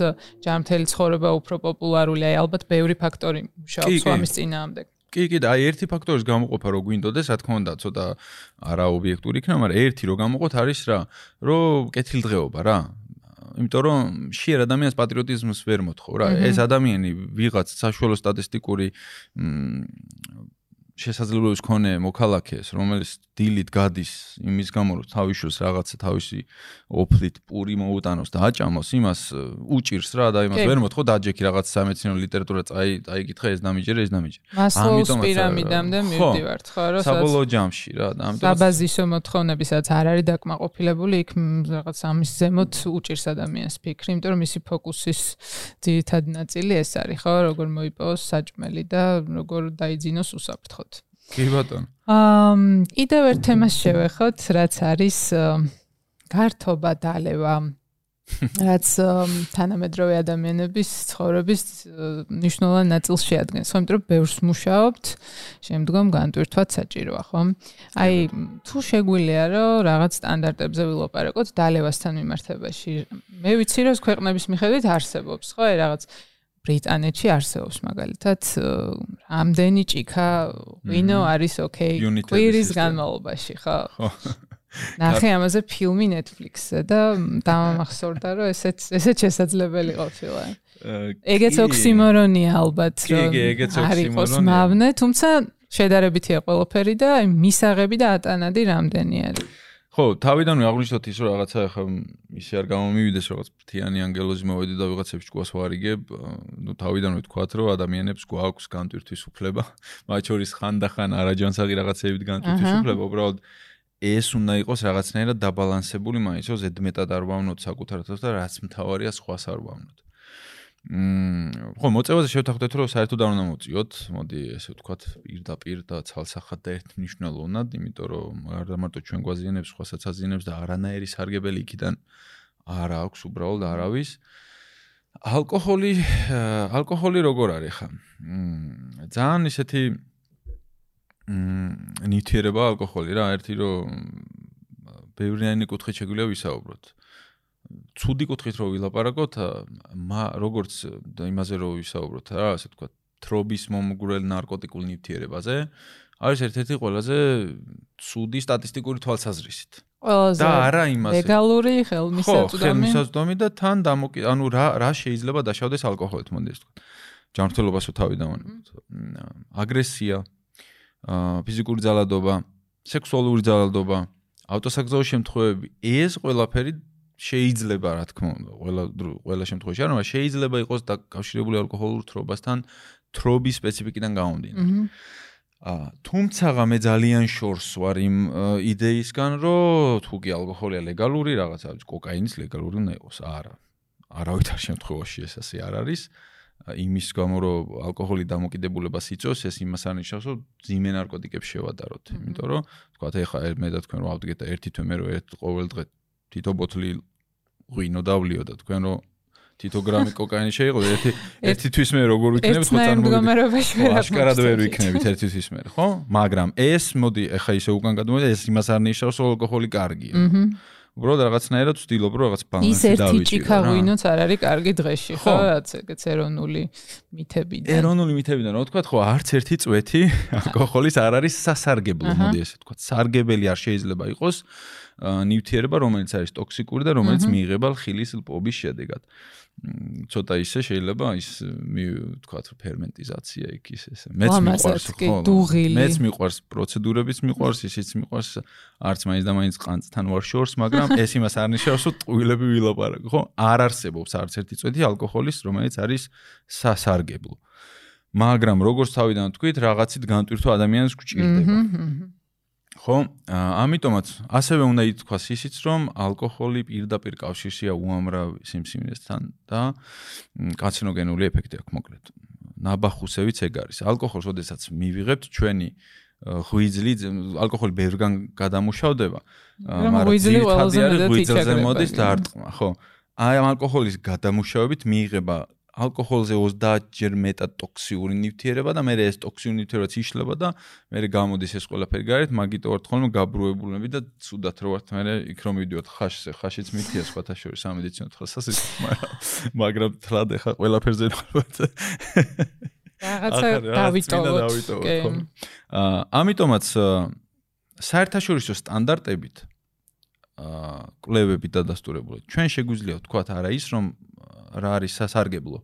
ჯანმრთელი ცხოვრება უფრო პოპულარულია, აი, ალბათ ბევრი ფაქტორი მუშაობს ამის წინააღმდეგ. კი, კი, აი ერთი ფაქტორის გამოყოფა რო გვინდოდეს, რა თქმა უნდა, ცოტა არა ობიექტური იქნება, მაგრამ ერთი რო გამოყოთ არის რა, რომ კეთილდღეობა რა. იმიტომ რომ შეერ ადამიანს პატრიოტიზმს ვერ მოთხოვ რა. ეს ადამიანი ვიღაც საშუალო სტატისტიკური შესაძლებლობის მქონე მოქალაქეს, რომელიც დილით გადის იმის გამო, რომ თავისშოს რაღაცა თავისი ოფლით პური მოუტანოს და აჭამოს, იმას უჭირს რა და იმას ვერ მოთხოვ დაჯექი რაღაც სამეცნიერო ლიტერატურა წაი წაიკითხე ეს დამიჯერე ეს დამიჯერე. ამიტომ პირამიდამდე მივდივართ ხო რა საბოლოო ჯამში რა და ამიტომ საბაზისო მოთხოვნებისაც არ არის დაკმაყოფილებული იქ რაღაც ამის ზემოთ უჭირს ადამიანს ფიქრი, იმიტომ რომ მისი ფოკუსის ძირითადი ნაწილი ეს არის ხო, როგორ მოიპოვოს საჭმელი და როგორ დაიძინოს უსაფრთხოდ. კი ბატონო. აა კიდევ ერთ თემას შევეხოთ, რაც არის გართობა დალევა. რაც თანამედროვე ადამიანების ცხოვრების მნიშვნელოვან ნაწილს შეადგენს. ხო, იმიტომ რომ ბევრს მუშაობთ, შემდგომ განტვირთვაც საჭიროა, ხო? აი, თუ შეგვიძლია რომ რაღაც სტანდარტებზე ვილაპარაკოთ დალევასთან მიმართებაში. მე ვიცი რომ ქვეყნების მიხედვით არსებობს, ხო, აი რაღაც ბრიტანეთში არსებობს მაგალითად ამდენი ჭიქა ვინო არის ოკეი კვირის განმავლობაში ხო. ხო. ნახე ამაზე ფილმი Netflix-ზე და დამახსოვრდა რომ ესეც ესეც შესაძლებელი ყოფილა. ეგეც ოქსიმორონია ალბათ რომ იყოს მავნე, თუმცა შედარებითია ყველაფერი და მისაღები და ატანადი რამდენი არის. ხო, თავიდანვე აღნიშნოთ ის რომ რაღაცა ხა ისე არ გამომივიდეს რაღაც ფრთიანი ანგელოზი მოვედი და ვიღაცებს ჭკუას ვარიგებ, ნუ თავიდანვე თქვათ რომ ადამიანებს გვაქვს განტვირთვის უფლება, [laughs] მათ შორის ხანდახან არაჯანსაღი რაღაცეებით განტვირთვის უფლება, უბრალოდ ეს უნდა იყოს რაღაცნაირად დაბალანსებული, მაინც რომ ზედმეტად არ ვავნოთ საკუთარ თავს და რაც მთავარია სხვას არ ვავნოთ. მმ ხო მოწევაზე შევთანხმდეთ რომ საერთოდ არ უნდა მოწიოთ. მოდი ესე ვთქვათ პირდაპირ და ცალსახად და ერთმნიშვნელოვნად იმიტომ რომ არ მარტო ჩვენ გვაზიანებს სხვასაც აზიანებს და არანაირი სარგებელი იქიდან არ აქვს უბრალოდ არავის. ალკოჰოლი ალკოჰოლი როგორ არის ხა? მ ძალიან ისეთი მ ნიუთიერება ალკოჰოლი რა ერთი რომ ბევრიანი კუთხით შეგვიძლია ვისაუბროთ ცუდი კუთხით რო ვილაპარაკოთ, მა როგორც იმაზე რო ვისაუბროთ რა, ასე თქვა, თრობის მომგვრელ ნარკოტიკულ ნივთიერებაზე, არის ერთ-ერთი ყველაზე ცუდი სტატისტიკური თვალსაზრისით. ყველაზე და არა იმაზე. ლეგალური ხელმისაწვდომი. ხო, ხელმისაწვდომი და თან დამოკი, ანუ რა რა შეიძლება დაშავდეს ალკოჰოლით, მოდი ეს თქვა. ჯანმრთელობასო თავი დავანებოთ. აგრესია, ფიზიკური ძალადობა, სექსუალური ძალადობა, ავტოსაგზაო შემთხვევები, ეს ყველაფერი შეიძლება რა თქმა უნდა ყველა ყველა შემთხვევაში არა მაგრამ შეიძლება იყოს დაკავშირებული ალკოჰოლურ თრობასთან თრობის სპეციფიკიდან გამომდინარე. აა თუმცა მე ძალიან შორს ვარ იმ იდეისგან რომ თუ კი ალკოჰოლია ლეგალური რაღაცა კოკაინის ლეგალური უნდა იყოს არა. არავითარ შემთხვევაში ეს ასე არ არის. იმის გამო რომ ალკოჰოლი დამოკიდებულებას იწვევს ეს იმას არნიშნავს რომ ძიმე ნარკოტიკებს შევადაროთ. იმიტომ რომ თქვა ეხა მე და თქვენ რომ ავდგეთ და ერთი თვე მე რომ ერთ ყოველ დღე თითო ბოთლი ღვინო დავლიო და თქვენ რომ თითო გრამი კოკაინი შეიღო ერთი [laughs] ერთი თვის მე როგორ ვიქნებით ხო წარმოგიდგენთ ხო აშკარად ვერ ვიქნებით ერთი თვის მე ხო მაგრამ ეს მოდი ეხა ისე უკან გადმოდი ეს იმას არ ნიშნავს რომ ალკოჰოლი კარგია უბრალოდ რაღაცნაირად ვცდილობ რომ რაღაც ბალანსი დავიჭირო. ის ერთი ჭიქა ღვინოც არ არის კარგი დღეში, ხო? რაც ეგეც ეროვნული მითებიდან. ეროვნული მითებიდან, რა ვთქვა, ხო, არც ერთი წვეთი [laughs] ალკოჰოლის არ არის სასარგებლო, მოდი ესე ვთქვა. სარგებელი არ შეიძლება იყოს ნივთიერება, რომელიც არის ტოქსიკური და რომელიც მიიღება ხილის ლპობის შედეგად. ცოტა ისე შეიძლება ის ვთქვათ ფერმენტიზაცია იქ ის ესე მეც მიყვარს ხო მეც მიყვარს პროცედურებიც მიყვარს ისიც მიყვარს არც მაინც და მაინც ყანწთან ვარ შორს მაგრამ ეს იმას არ ნიშნავს რომ ტყუილები ვილაპარაკო ხო? არ არსებობს არც ერთი წვეთი ალკოჰოლის რომელიც არის სასარგებლო. მაგრამ როგორც თავიდან თქვით რაღაცით განტვირთვა ადამიანს გჭირდება ხო? ამიტომაც ასევე უნდა ითქვას ისიც, რომ ალკოჰოლი პირდაპირ კავშირშია უამრავ სიმსივნესთან და კანცეროგენული ეფექტი აქვს მოკლედ. ნაბახუსევიც ეგ არის. ალკოჰოლს ოდესაც მივიღებთ ჩვენი ღვიძლი ალკოჰოლი ბევრგან გადამუშავდება, მაგრამ ღვიძლი ყველაზე მეტად ღვიძლზე მოდის დარტყმა, ხო? აი ამ ალკოჰოლის გადამუშავებით მიიღება ალკოჰოლზე 30 ჯერ მეტად ტოქსიური ნივთიერება და მე ეს ტოქსიური ნივთიერებაც იშლება და მე გამოდის ეს ყველაფერი გარეთ, მაგიტო ვარ თქო გაბრუებულები და ცუდად რო ვარ მე იქ რომ მივიდიოთ ხაშზე, ხაშიც მითია სხვათა შორის სამედიცინო ხასას ის მაგრამ თლად ეხა ყველაფერზე ალბათ რაღაცა დავიტოვოთ. აა ამიტომაც საერთაშორისო სტანდარტებით აა კვლევები დადასტურებული. ჩვენ შეგვიძლია ვთქვათ არა ის რომ რა არის სასარგებლო.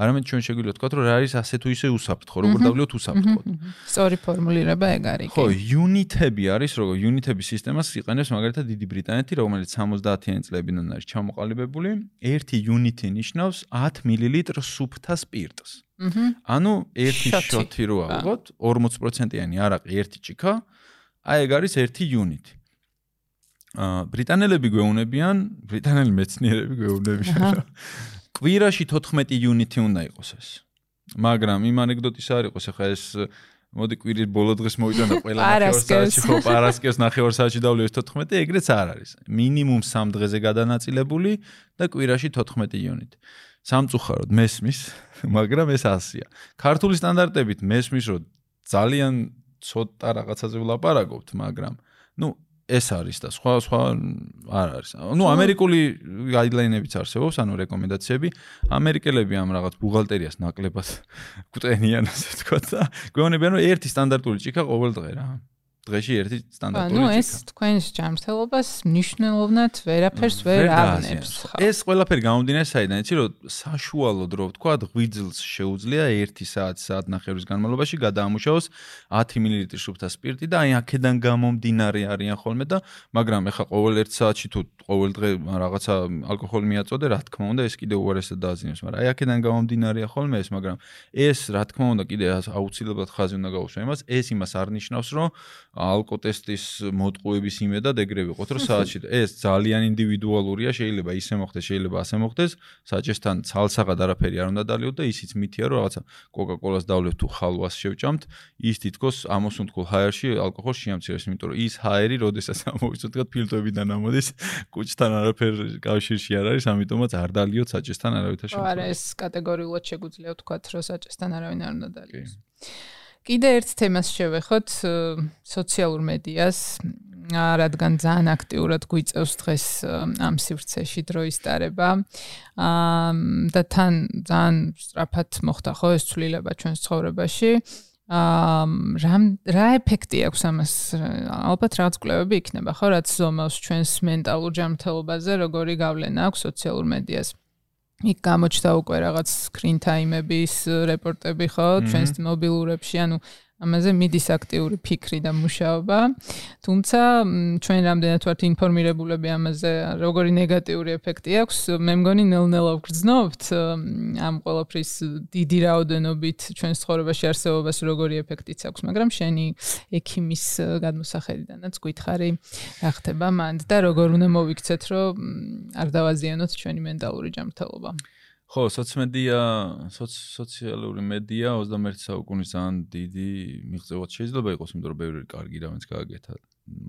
არამედ ჩვენ შეგვიძლია ვთქვათ, რომ რა არის ასე თუ ისე უსაფრთხო, როგორ დავლიოთ უსაფრთხოდ. სწორი ფორმულირება ეგ არის. ხო, იუნიტები არის, როგორ იუნიტების სისტემას იყენებს მაგალითად დიდი ბრიტანეთი, რომელიც 70-იანი წლებიდან არის ჩამოყალიბებული. ერთი იუნიტი ნიშნავს 10 მილilitre სუფთა სპირტს. ანუ ერთი შოთი რო ავიღოთ, 40%-იანი არაყი ერთი ჭიქა, აი ეგ არის ერთი იუნიტი. აა ბრიტანელები გვეუბნებიან, ბრიტანელი მეცნიერები გვეუბნებიან, კვირაში 14 იუნიტი უნდა იყოს ეს. მაგრამ იმ ანეკდოტის არ იყოს, ახლა ეს მოდი კვირის ბოლო დღეს მოვიდა და ყველა [laughs] ნახევარ საათში ხო პარასკევს ნახევარ საათში დავლევს 14, ეგრეც არ არის. მინიმუმ 3 დღეზე გადანაწილებული და კვირაში 14 იუნიტი. სამწუხაროდ მესმის, [laughs] მაგრამ ეს ასია. ქართული სტანდარტებით მესმის, რომ ძალიან ცოტა რაღაცაზე ვლაპარაკობთ, მაგრამ ну ეს არის და სხვა სხვა არ არის. ნუ ამერიკული გაიდლაინებიც არსებობს, ანუ რეკომენდაციები. ამერიკელები ამ რაღაც ბუღალტერიას ნაკლებად [laughs] გვტენიან, ასე ვთქვა და გვეუბნებიან, რომ ერთი სტანდარტული ჭიქა ყოველ დღე რა. დღეში ერთი სტანდარტული ჭიქა. ნუ ეს თქვენს ჯანმრთელობას მნიშვნელოვნად ვერაფერს ვერ აღნებს. ეს ყველაფერი გამომდინარე საიდან, იცი რომ საშუალოდ რო ვთქვა, ღვიძლს შეუძლია 1 საათი საათ ნახევრის განმავლობაში გადაამუშავოს 10 მლ შუბთა სპირტი და აი აქედან გამომდინარე არიან ხოლმე და მაგრამ ეხა ყოველ 1 საათში თუ ყოველ დღე რაღაცა ალკოჰოლი მიაწოდე, რა თქმა უნდა, ეს კიდე უარესად დააზიანებს, მაგრამ აი აქედან გამომდინარეა ხოლმე ეს, მაგრამ ეს რა თქმა უნდა კიდე აუცილებლად ხაზი უნდა გაუსვა იმას, ეს იმას არ ნიშნავს, რომ ალკოტესტის მოტყუების იმედად ეგრე ვიყოთ, რომ საათში ეს ძალიან ინდივიდუალურია, შეიძლება ისე მოხდეს, შეიძლება ასე მოხდეს, საჭესთან ცალსაღად არაფერი არ უნდა დალიოთ და ისიც მითია, რომ რაღაცა კოკა-კოლას დავლევთ თუ ხალვას შევჭამთ, ის თითქოს ამოსუნთქულ ჰაერში ალკოჰოლს შეამცირებს, იმიტომ რომ ის ჰაერი, როდესაც ამოვიცოთ, თქვა ფილტრებიდან ამოდის, კუჭთან არაფერ კავშირში არ არის, ამიტომაც არ დალიოთ საჭესთან არავითარ შემთხვევაში. არა, ეს კატეგორიულად შეგვიძლია ვთქვა, რომ საჭესთან არავინ არ უნდა დალიოს. კიდე ერთ თემას შევეხოთ სოციალურ მედიას. რადგან ძალიან აქტიურად გვიწევს დღეს ამ სივრცეში დროის დარება აა და თან ძალიან სწრაფად მოხდა ხო ეს ცვლილება ჩვენს ცხოვრებაში. აა რა რა ეფექტი აქვს ამას? ალბათ რაღაც კვლევები იქნება ხო რაც ზომავს ჩვენს მენტალურ ჯანმრთელობაზე როგორი გავლენა აქვს სოციალურ მედიას იქ გამოჩნდა უკვე რაღაც screen time-ების რეპორტები ხო ჩვენს მობილურებში, ანუ ამაზე მიდის აქტიური ფიქრი და მუშაობა. თუმცა ჩვენ რამდენად ვართ ინფორმირებულები ამაზე, როგორი ნეგატიური ეფექტი აქვს, მე მგონი ნელ-ნელა ვგრძნობთ ამ ყოველფრის დიდი რაოდენობით ჩვენ ცხოვრებაში არსებობას როგორი ეფექტიც აქვს, მაგრამ შენი ექიმის გადმოსახედიდანაც გითხარი, რა ხდება მანდ და როგორ უნდა მოვიქცეთ, რომ არ დავაზიანოთ ჩვენი მენტალური ჯანმრთელობა. ხო, სოციალმედია, სოციალური მედია 21 საუკუნის ძალიან დიდი მიღწევაც შეიძლება იყოს, იმიტომ რომ ბევრი კარგი რამეც გააკეთა,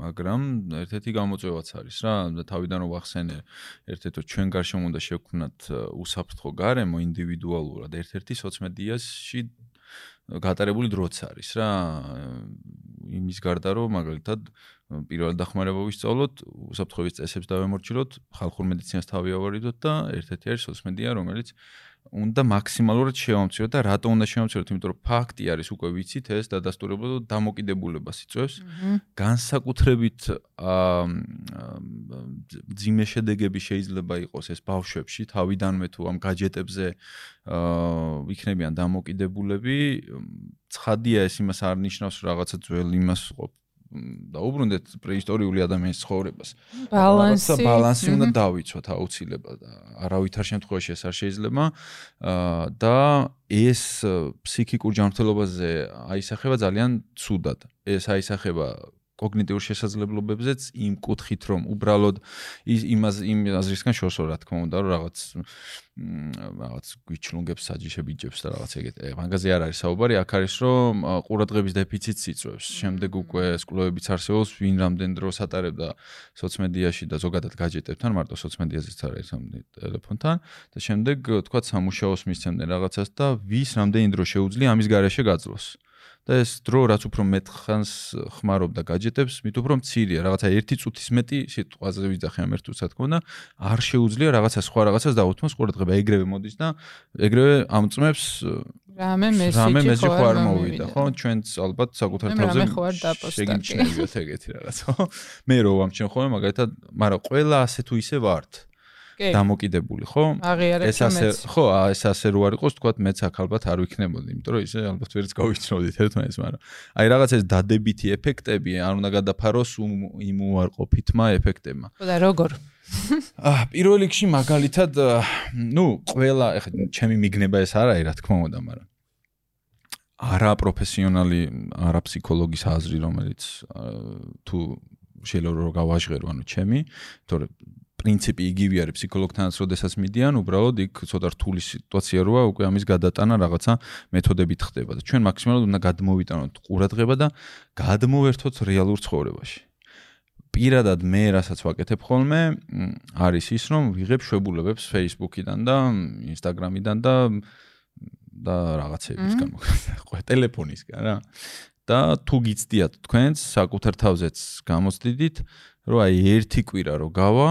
მაგრამ ერთ-ერთი გამოწვევაც არის რა, და თავიდან რომ ვახსენე, ერთ-ერთი ჩვენ გარშემო უნდა შევქმნათ უსაფრთხო გარემო ინდივიდუალურად, ერთ-ერთი სოციალმედიაში გატარებული დროც არის რა. იმის გარდა რომ მაგალითად პირველ დახმარება ვისწავლოთ, უსაფრთხოების წესებს დავემორჩილოთ, ხალხურ მედიცინას თავი ავარიდოთ და ერთ-ერთი არის სოციმედია, რომელიც უნდა მაქსიმალურად შევამციროთ და რატო უნდა შევამციროთ? იმიტომ რომ ფაქტი არის უკვე ვიცით ეს და დამოკიდებულებას იწვევს. განსაკუთრებით ძიმე შედეგები შეიძლება იყოს ეს ბავშვებში, თავიდანვე თუ ამ გაჯეტებზე აა იქნებიან დამოკიდებულები. ცხადია ეს იმას არ ნიშნავს რაღაცა ძველ იმას ყოფ დაუბრუნდეთ პრეისტორიული ადამიანის ცხოვრებას. ბალანსი, ბალანსი უნდა დავიცვათ აუცილებლად. არავითარ შემთხვევაში ეს არ შეიძლება. აა და ეს ფსიქიკურ ჯანმრთელობაზე აისახება ძალიან ცუდად. ეს აისახება კოგნიტიურ შესაძლებლობებზეც იმ კუთხით რომ უბრალოდ იმას იმ აზრისგან შორსო რა თქმა უნდა რომ რაღაც რაღაც გვიჩლუნგებს საჯიშები ჯებს და რაღაც ეგეთ. მაგაზე არ არის საუბარი აქ არის რომ ყურადღების დეფიციტს იწვევს. შემდეგ უკვე ეს კვლევებიც არსებობს ვინ რამდენ დროს ატარებდა სოციმედიაში და ზოგადად გაჯეტებთან მარტო სოციმედიაზეც არის ამ ტელეფონთან. და შემდეგ თქვა სამუშაოს მისცემდნენ რაღაცას და ვის რამდენი დრო შეუძლია ამის garaშე გაძლოს და ეს დრო რაც უფრო მეტ ხანს ხმარობდა გაჯეტებს, მით უფრო მცირეა, რაღაცა 1 წუთის მეტი სიტყვაზე ვიძახე ამ ერთ წუთს თქო და არ შეუძლია რაღაცა სხვა რაღაცას დაუთმოს ყურადღება, ეგრევე მოდის და ეგრევე ამწმებს რამე მესიჯი ხო არ მოვიდა, ხო? ჩვენც ალბათ საკუთარ თავზე შეგიმჩნევიოთ ეგეთი რაღაც, ხო? მე რო ვამჩნევ ხოლმე მაგალითად, მაგრამ ყველა ასე თუ ისე ვართ. დამოკიდებული, ხო? ეს ასე ხო, ეს ასე რო არ იყოს, თქვა მეც აქ ალბათ არ ვიქნებოდი, იმიტომ რომ ისე ალბათ ვერც გავიჩნოდით ერთმანეთს, მაგრამ აი რაღაც ეს დადებითი ეფექტები არ უნდა გადაფაროს იმ უარყოფითმა ეფექტებმა. ხო და როგორ? აა პირველ რიგში მაგალითად, ნუ ყველა ეხლა ჩემი მიგნება ეს არა, რა თქმა უნდა, მაგრამ არა პროფესიონალი, არა ფსიქოლოგის აზრი, რომელიც თუ შეიძლება რომ გავაჟღერო, ანუ ჩემი, თორე პრინციპი იგივე არის ფსიქოლოგთანაც როდესაც მიდიან, უბრალოდ იქ ცოტა რთული სიტუაცია როა, უკვე ამის გადატანა რაღაცა მეთოდებით ხდება და ჩვენ მაქსიმალურად უნდა გადმოვიტანოთ ყურადღება და გადმოვერთოთ რეალურ ცხოვრებაში. პირადად მე რასაც ვაკეთებ ხოლმე, არის ის, რომ ვიღებ შვებულებებს Facebook-იდან და Instagram-იდან და და რაღაცებისგან მოკლედ, ხო, [laughs] ტელეფონისგან რა. და თუ გიცდიათ თქვენს საკუთარ თავზეც გამოცდიდით, რომ აი ერთი კვირა რო გავა,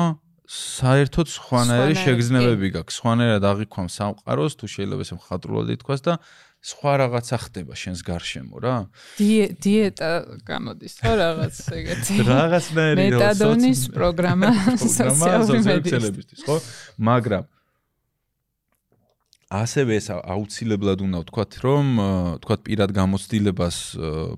საერთოდ სხვანაირი შეგრძნებები გაქვს. სხვანაირად აღიქვამ სამყაროს, თუ შეიძლება ესე მხატვრულად ითქვას და სხვა რაღაცა ხდება შენს გარშემო რა. დიეტა გამოდის ხო რაღაც ეგეთი. რაღაცნაირი მეტადონის პროგრამა სოციალური მედიცინის ხო? მაგრამ ასევე ეს აუცილებლად უნდა ვთქვათ, რომ ვთქვათ პირად გამოცდილებას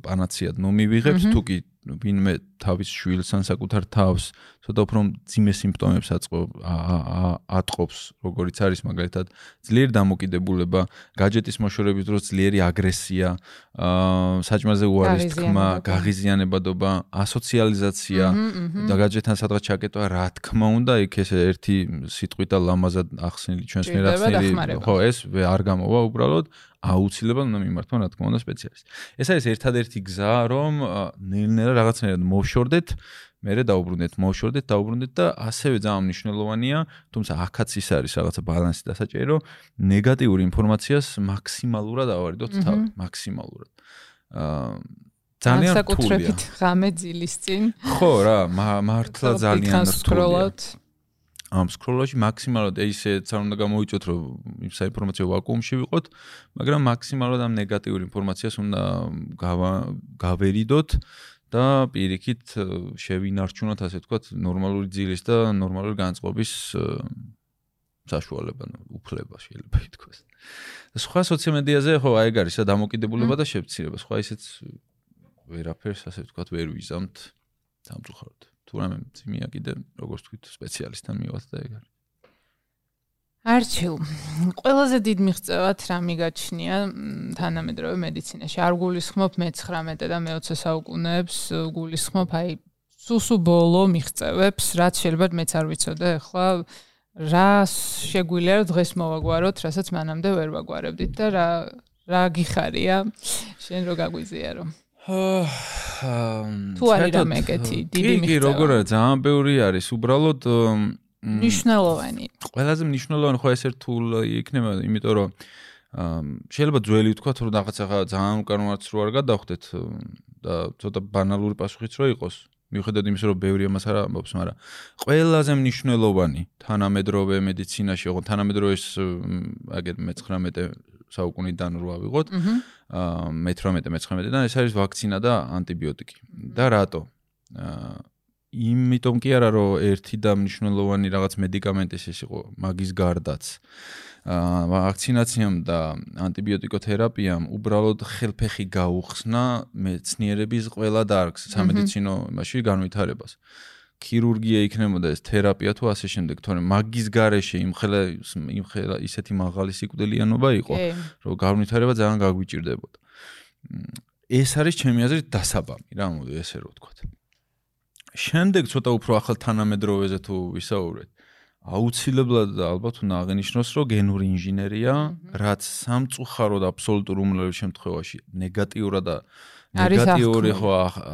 პანაციად ნომივიღებს, თუ კი ვინმე თავის შვილს ან საკუთარ თავს ცოტა უფრო ძიმე სიმპტომებს ატყობს, როგორიც არის მაგალითად ძლიერი დამოკიდებულება, გაჯეტის მოშორების დროს ძლიერი აგრესია, აა საჭმაზე უარის თქმა, გაღიზიანებადობა, ასოციალიზაცია. და გაჯეტთან სადღაც ჩაკეტვა, რა თქმა უნდა, იქ ეს ერთი სიტყვით და ლამაზად ახსნილი ჩვენს მერახსნილი, ხო, ეს არ გამოვა უბრალოდ აუცილებლად უნდა მიმართო რა თქმა უნდა სპეციალისტი. ეს არის ერთადერთი გზა, რომ ნელ-ნელა რაღაცნაირად მოვშორდეთ, მერე დაუბრუნდეთ, მოვშორდეთ, დაუბრუნდეთ და ასევე ძალიან მნიშვნელოვანია, თუმცა ახაც ის არის რაღაცა ბალანსი დასაჭირო, ნეგატიური ინფორმაციას მაქსიმალურად ავარიდოთ თავი, მაქსიმალურად. აა ძალიან საკუთრებით ღამე ძილის წინ. ხო რა, მართლა ძალიან რთულია. ამ სკროლაში მაქსიმალურად ისე არ უნდა გამოიწოთ რომ იმ საინფორმაციო ვაკუუმში ვიყოთ, მაგრამ მაქსიმალურად ამ ნეგატიურ ინფორმაციას უნდა გავერიდოთ და პირიქით შევინარჩუნოთ ასე ვთქვათ ნორმალური ძილის და ნორმალური განწყობის საშუალება, უფლება შეიძლება ითქვას. სხვა სოციომედიაზე ხო აი ეგ არის და დამოკიდებულება და შეფცირება, სხვა ისეც ვერაფერს ასე ვთქვათ ვერ ვიზამთ სამწუხაროდ. თუ რამე ძიმია კიდე როგორც თქვით სპეციალისტთან მივათ და ეგ არის. არჩილ ყველაზე დიდ მიღწევად რა მიგაჩნია თანამედროვე მედიცინაში. არ გულისხმობ მე-19 და მე-20 საუკუნეებს გულისხმობ აი სუსუ ბოლო მიღწევებს რაც შეიძლება მეც არ ვიცოდე ახლა რა შეგვიძლია რომ დღეს მოვაგვაროთ რასაც მანამდე ვერ ვაგვარებდით და რა რა გიხარია. შენ რო გაგვიზიარო თუ არის რამე ეგეთი დიდი მიღწევა. კი, როგორ არის, ძალიან ბევრი არის, უბრალოდ მნიშვნელოვანი. ყველაზე მნიშვნელოვანი ხო ეს ერთულ იქნება, იმიტომ რომ შეიძლება ძველი ვთქვა, რომ რაღაცა ძალიან უკანონოც რო არ გადავხდეთ და ცოტა ბანალური პასუხიც რო იყოს. მიუხედავად იმისა, რომ ბევრი ამას არ ამბობს, მაგრამ ყველაზე მნიშვნელოვანი თანამედროვე მედიცინაში, ხო, თანამედროვე ეს აგერ მე-19 საუკუნიდან რო ავიღოთ. აა მე-18-მე-19-დან ეს არის ვაქცინა და ანტიბიოტიკი. და რატო? აა იმიტომ კი არა რომ ერთი და მნიშვნელოვანი რაღაც მედიკამენტი ეს იყო მაგის გარდაც. აა ვაქცინაციამ და ანტიბიოტიკოთერაპიამ უბრალოდ ხელფეხი გაუხსნა მეცნიერების ყველა დარგს სამედიცინო იმაში განვითარებას. ქირურგია იქნებოდა ეს თერაპია თუ ასე შემდეგ, თორემ მაგის garaშე იმხელა იმხელა ისეთი მაღალი სიკვდილიანობა იყო, რომ განვითარება ძალიან გაგვიჭirdებოდა. ეს არის ჩემი აზრით დასაბამი, რა მოდი ესე რო ვთქვა. შემდეგ ცოტა უფრო ახალ თანამედროვეზე თუ ვისაუბრეთ, აუცილებლად და ალბათ უნდა აღინიშნოს, რომ გენური ინჟინერია, რაც სამწუხაროდ აბსოლუტურ უმრავლეს შემთხვევაში ნეგატიურად ნეგატიური ხო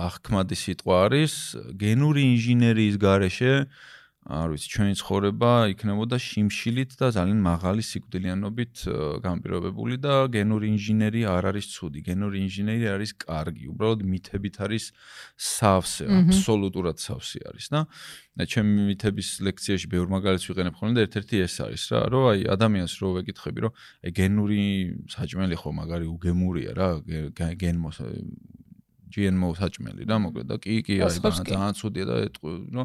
აღქმადი სიტყვა არის, გენური ინჟინერიის გარეშე არ ვიცი, ჩვენი ცხოვრება იქნებოდა შიმშილით და ძალიან მაღალი სიკვდილიანობით განპირობებული და გენური ინჟინერია არ არის ცუდი, გენური ინჟინერია არის კარგი, უბრალოდ მითებით არის სავსე, აბსოლუტურად სავსე არის და და ჩემი მითების ლექციაში ბევრ მაგალითს ვიყენებ ხოლმე და ერთ-ერთი ეს არის რა, რომ აი ადამიანს რო ვეკითხები, რომ აი გენური საჭმელი ხო მაგარი უგემურია რა, გენმო GMO საჭმელი რა, მოკლედ და კი კი აი ძალიან ცუდია და ნუ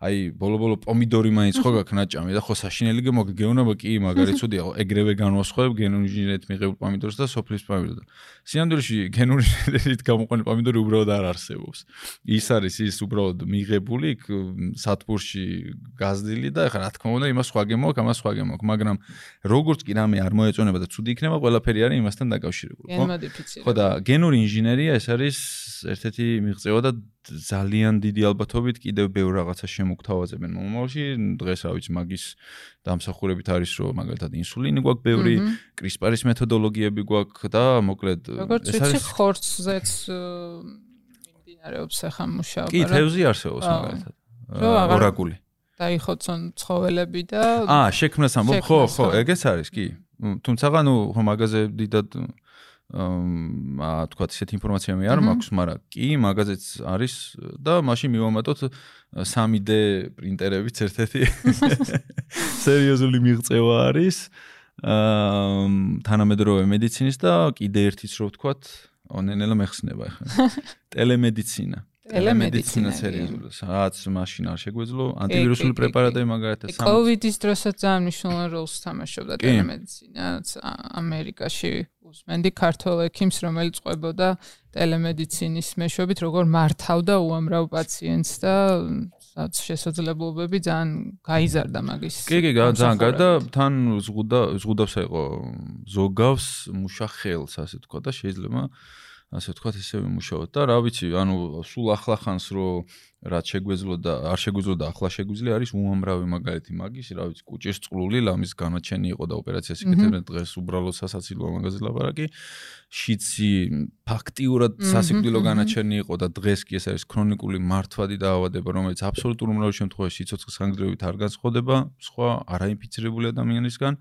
აი ბოლო-ბოლო პომიდორი მაინც ხო გაქვს ნაჭამი და ხო საშინელი გეუბნება კი მაგარი ცუდია ხო ეგრევე განვასხვებ გენოინჟინერით მიღებულ პომიდორს და სოფლის პომიდორს და სინამდვილეში გენოინჟინერით გამოყვანილი პომიდორი უბრალოდ არ არსებობს. ის არის ის უბრალოდ მიღებული სათბურში გაზრდილი და ეხლა რა თქმა უნდა იმას სხვა გემოქ ამას სხვა გემოქ მაგრამ როგორც კი რამე არ მოეწონება და ცუდი იქნება ყველაფერი არის იმასთან დაკავშირებული ხო? ხო და გენური ინჟინერია ეს არის ერთ-ერთი მიღწევა და ძალიან დიდი ალბათობით კიდევ ბევრ რაღაცა შემოგთავაზებენ მომავალში. დღეს რა ვიცი, მაგის დამსახურებით არის რომ მაგალითად ინსულინი გვაქვს ბევრი, კრისპარის მეთოდოლოგიები გვაქვს და მოკლედ ეს არის ხორცზეც მიმდინარეობს ახლა მუშაობა. კი, თევზი არსებობს მაგალითად. ორაგული. დაიხოცონ ცხოველები და აა, შექმნას ამბობ, ხო, ხო, ეგეც არის, კი. თუმცა ნუ ხო მაგაზე დიდად აა თქვა ისეთი ინფორმაცია მე არ მაქვს, მაგრამ კი, მაგაზეც არის და მაშინ მივამატოთ 3D პრინტერებიც ერთ-ერთი [laughs] სერიოზული მიღწევა არის. აა თანამედროვე მედიცინის და კიდე ერთიც რო ვთქვა, ონენელა მეხსნება ახლა. [laughs] ტელემედიცინა. ტელემედიცინა სერიოზული. რაც მაშინ არ შეგვეძლო ანტივირუსული პრეპარატები მაგალითად კოვიდის დროსაც ძალიან მნიშვნელოვან როლს თამაშობდა ტელემედიცინა ამერიკაში. უსმენდი ქართულ ექიმს, რომელიც ყვებოდა ტელემედიცინის მეშვეობით, როგორ მართავდა უამრავ პაციენტს და რაც შესაძლებლობები ძალიან გაიზარდა მაგის. კი, კი, ძალიან გადა თან ზღუდა ზღუდავს აიყო ზოგავს მუშა ხელს, ასე თქვა და შეიძლება ასე ვთქვათ, ისე ვიმუშაოთ და რა ვიცი, ანუ სულ ახლა ხანს რო რაც შეგვეძლო და არ შეგვეძლო და ახლა შეგვიძლია არის უამრავი მაგალითი მაგის, რა ვიცი, კუჭის წყლული ლამის განაჩენი იყო და ოპერაციას იკეთებდნენ დღეს უბრალოდ სასაცილო მაგაზე ლაპარაკი. შიცი ფაქტიურად სასიკვდილო განაჩენი იყო და დღეს კი ეს არის ქრონიკული მართვადი დაავადება, რომელიც აბსოლუტურ უმრავლეს შემთხვევაში სიცოცხლის ხანგრძლივობით არ განსხვავდება სხვა არაინფიცირებული ადამიანისგან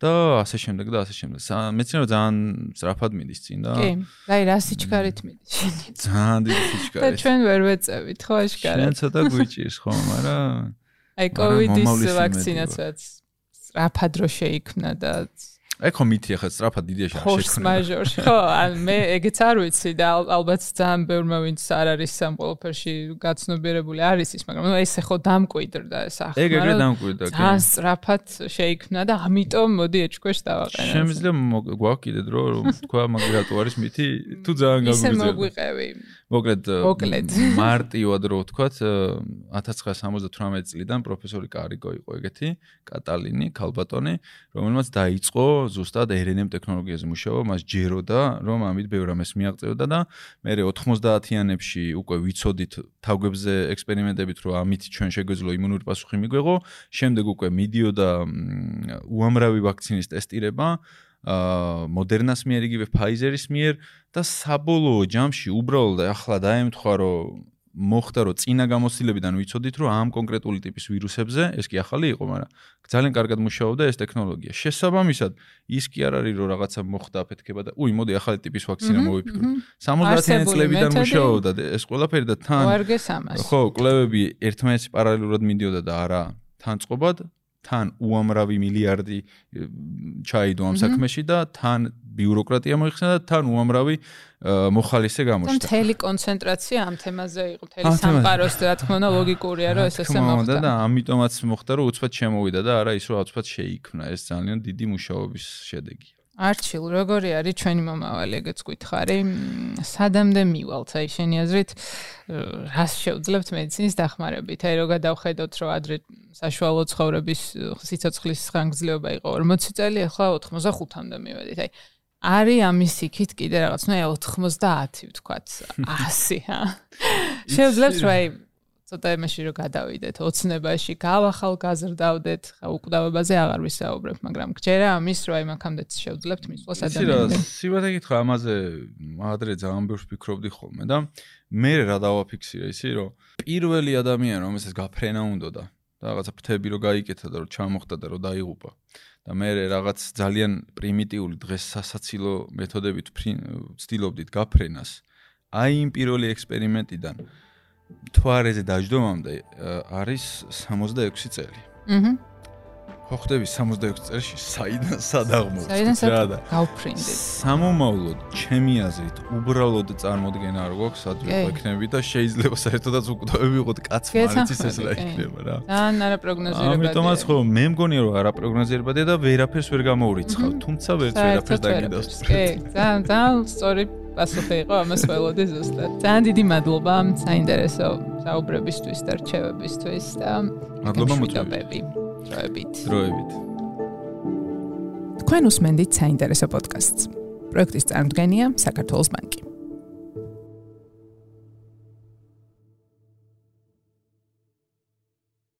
და ასე შემდეგ და ასე შემდეგ. მეცნიერება ძალიან სწრაფად მიდის წინ და კი, აი რა სიჩქარით მიდის შენი. ძალიან დიდი სიჩქარით. და ჩვენ ვერ ვეწევით ხო აშკარად. შენ ცოტა გვიჭირს ხო, მაგრამ აი კოვიდის ვაქცინაციაც სწრაფად რო შეიქმნა და ეხო მითი ახლა სწრაფად არ შექმნა. ხო, მაჟორში. ხო, ან მე ეგეც არ ვიცი და ალბათ ძალიან ბევრმა ვინც არ არის სამ ყველაფერში გაცნობიერებული არის ის, მაგრამ ნუ ეს ეხო დამკვიდრდა ეს ახლა. ეგ ეგრე დამკვიდრდა, ძალიან სწრაფად შეიქმნა და ამიტომ მოდი ეჭქვეშ დავაყენე. შემიძლია გვაქვს კიდე დრო რომ თქვა მაგრატო არის მითი თუ ძალიან გაგვიძებდა. ისე მოგვიყევი. მოკლედ მარტივად რო ვთქვათ 1978 წლიდან პროფესორი კარიკო იყო ეგეთი კატალინი ქალბატონი რომელმაც დაიწყო ზუსტად RNM ტექნოლოგიაზე მუშაობა მას ჯეროდა რომ ამით ბევრ ამას მიაღწევდა და მე 90-იანებში უკვე ვიცოდით თავგებზე ექსპერიმენტებით რომ ამით ჩვენ შეგვეძლო იმუნური პასუხი მიგვეღო შემდეგ უკვე მიდიოდა უამრავი ვაქცინის ტესტირება მოდერნას მიერ იგივე ფაიზერის მიერ და საბოლოო ჯამში უბრალოდ ახლა დაემთხვა რომ მოხდა რომ წინა გამოცდილებიდან ვიცოდით რომ ამ კონკრეტული ტიპის ვირუსებზე ეს კი ახალი იყო, მაგრამ ძალიან კარგად მუშაობდა ეს ტექნოლოგია. შესაბამისად, ის კი არ არის რომ რაღაცა მოხდა აფეთქება და უი, მოდი ახალი ტიპის ვაქცინა მოვიფიქრო. 70-იანი წლებიდან მუშაობდა ეს ყველაფერი და თან ხო, კვლევები ერთმანეთს პარალელურად მიდიოდა და არა თანწყობად თან უამრავი მილიარდი ჩაიდო ამ საქმეში და თან ბიუროკრატია მოიხსნა და თან უამრავი მოხალისე გამოჩნდა. მთელი კონცენტრაცია ამ თემაზე იყო, მთელი სამყაროს და რა თქმა უნდა ლოგიკურია რომ ეს ესე მოხდა. და ამიტომაც მოხდა რომ უცბად შემოვიდა და არა ის რომ უცბად შეიქმნა, ეს ძალიან დიდი მუშაობის შედეგია. არჩილ, როგორი არის ჩვენი მომავალი, ეგეც გითხარი. სადამდე მივალთ, აი შენი აზრით, რას შეუძლებთ მედიცინის დახმარებით? აი რო გადავხედოთ, რომ ადრე საშუალო ცხოვრების სიცოცხლის ხანგრძლივობა იყო 40 წელი, ახლა 85-მდე მივედით. აი არის ამის იქით კიდე რაღაც, ნუ 90 ვთქვათ, [laughs] 100 ჰა. შეუძლებთ რომ აი ცოტა იმაში რომ გადავიდეთ ოცნებაში, გავახალგაზრდავდეთ, ხა უკვდავებაზე აღარ ვისაუბრებ, მაგრამ გჯერა ამის რომ აი მაქამდეც შევძლებთ მისვლას ადამიანებს. ისე რა, სიბათე გითხრა ამაზე ადრე ძალიან ბევრს ფიქრობდი ხოლმე და მე რა დავაფიქსირე ისე რომ პირველი ადამიანი რომელსაც გაფრენა უნდა და რაღაცა ფრთები რო გაიკეთა და რო ჩამოხდა და რო დაიღუპა და მე რაღაც ძალიან პრიმიტიული დღეს სასაცილო მეთოდებით ვცდილობდით გაფრენას აი იმ პირველი ექსპერიმენტიდან თვარეზე დაждდომამდე არის 66 წელი. აჰა. ხო ხდები 66 წელში საიდან სადაღმოს რა და გავფრინდით. სამომავლოდ ჩემი აზრით უბრალოდ წარმოდგენა არ გვაქვს ადრე ექნები და შეიძლება საერთოდაც უკვდავები ვიყოთ კაც მარიცის ეს რა იქნება რა. ძალიან არაპროგნოზირებადია. ამიტომაც ხო მე მგონია რომ არაპროგნოზირებადია და ვერაფერს ვერ გამოურიცხავ, თუმცა ვერც ვერაფერს დაგიდავს. კი, ძალიან ძალიან სწორი პასუხი იყო ამას ველოდი ზუსტად. ძალიან დიდი მადლობა საინტერესო საუბრებისთვის და რჩევებისთვის და მადლობა მოწვევები. დროებით. დროებით. თქვენ უსმენთ საინტერესო პოდკასტს. პროექტის წარმოდგენია საქართველოს ბანკი.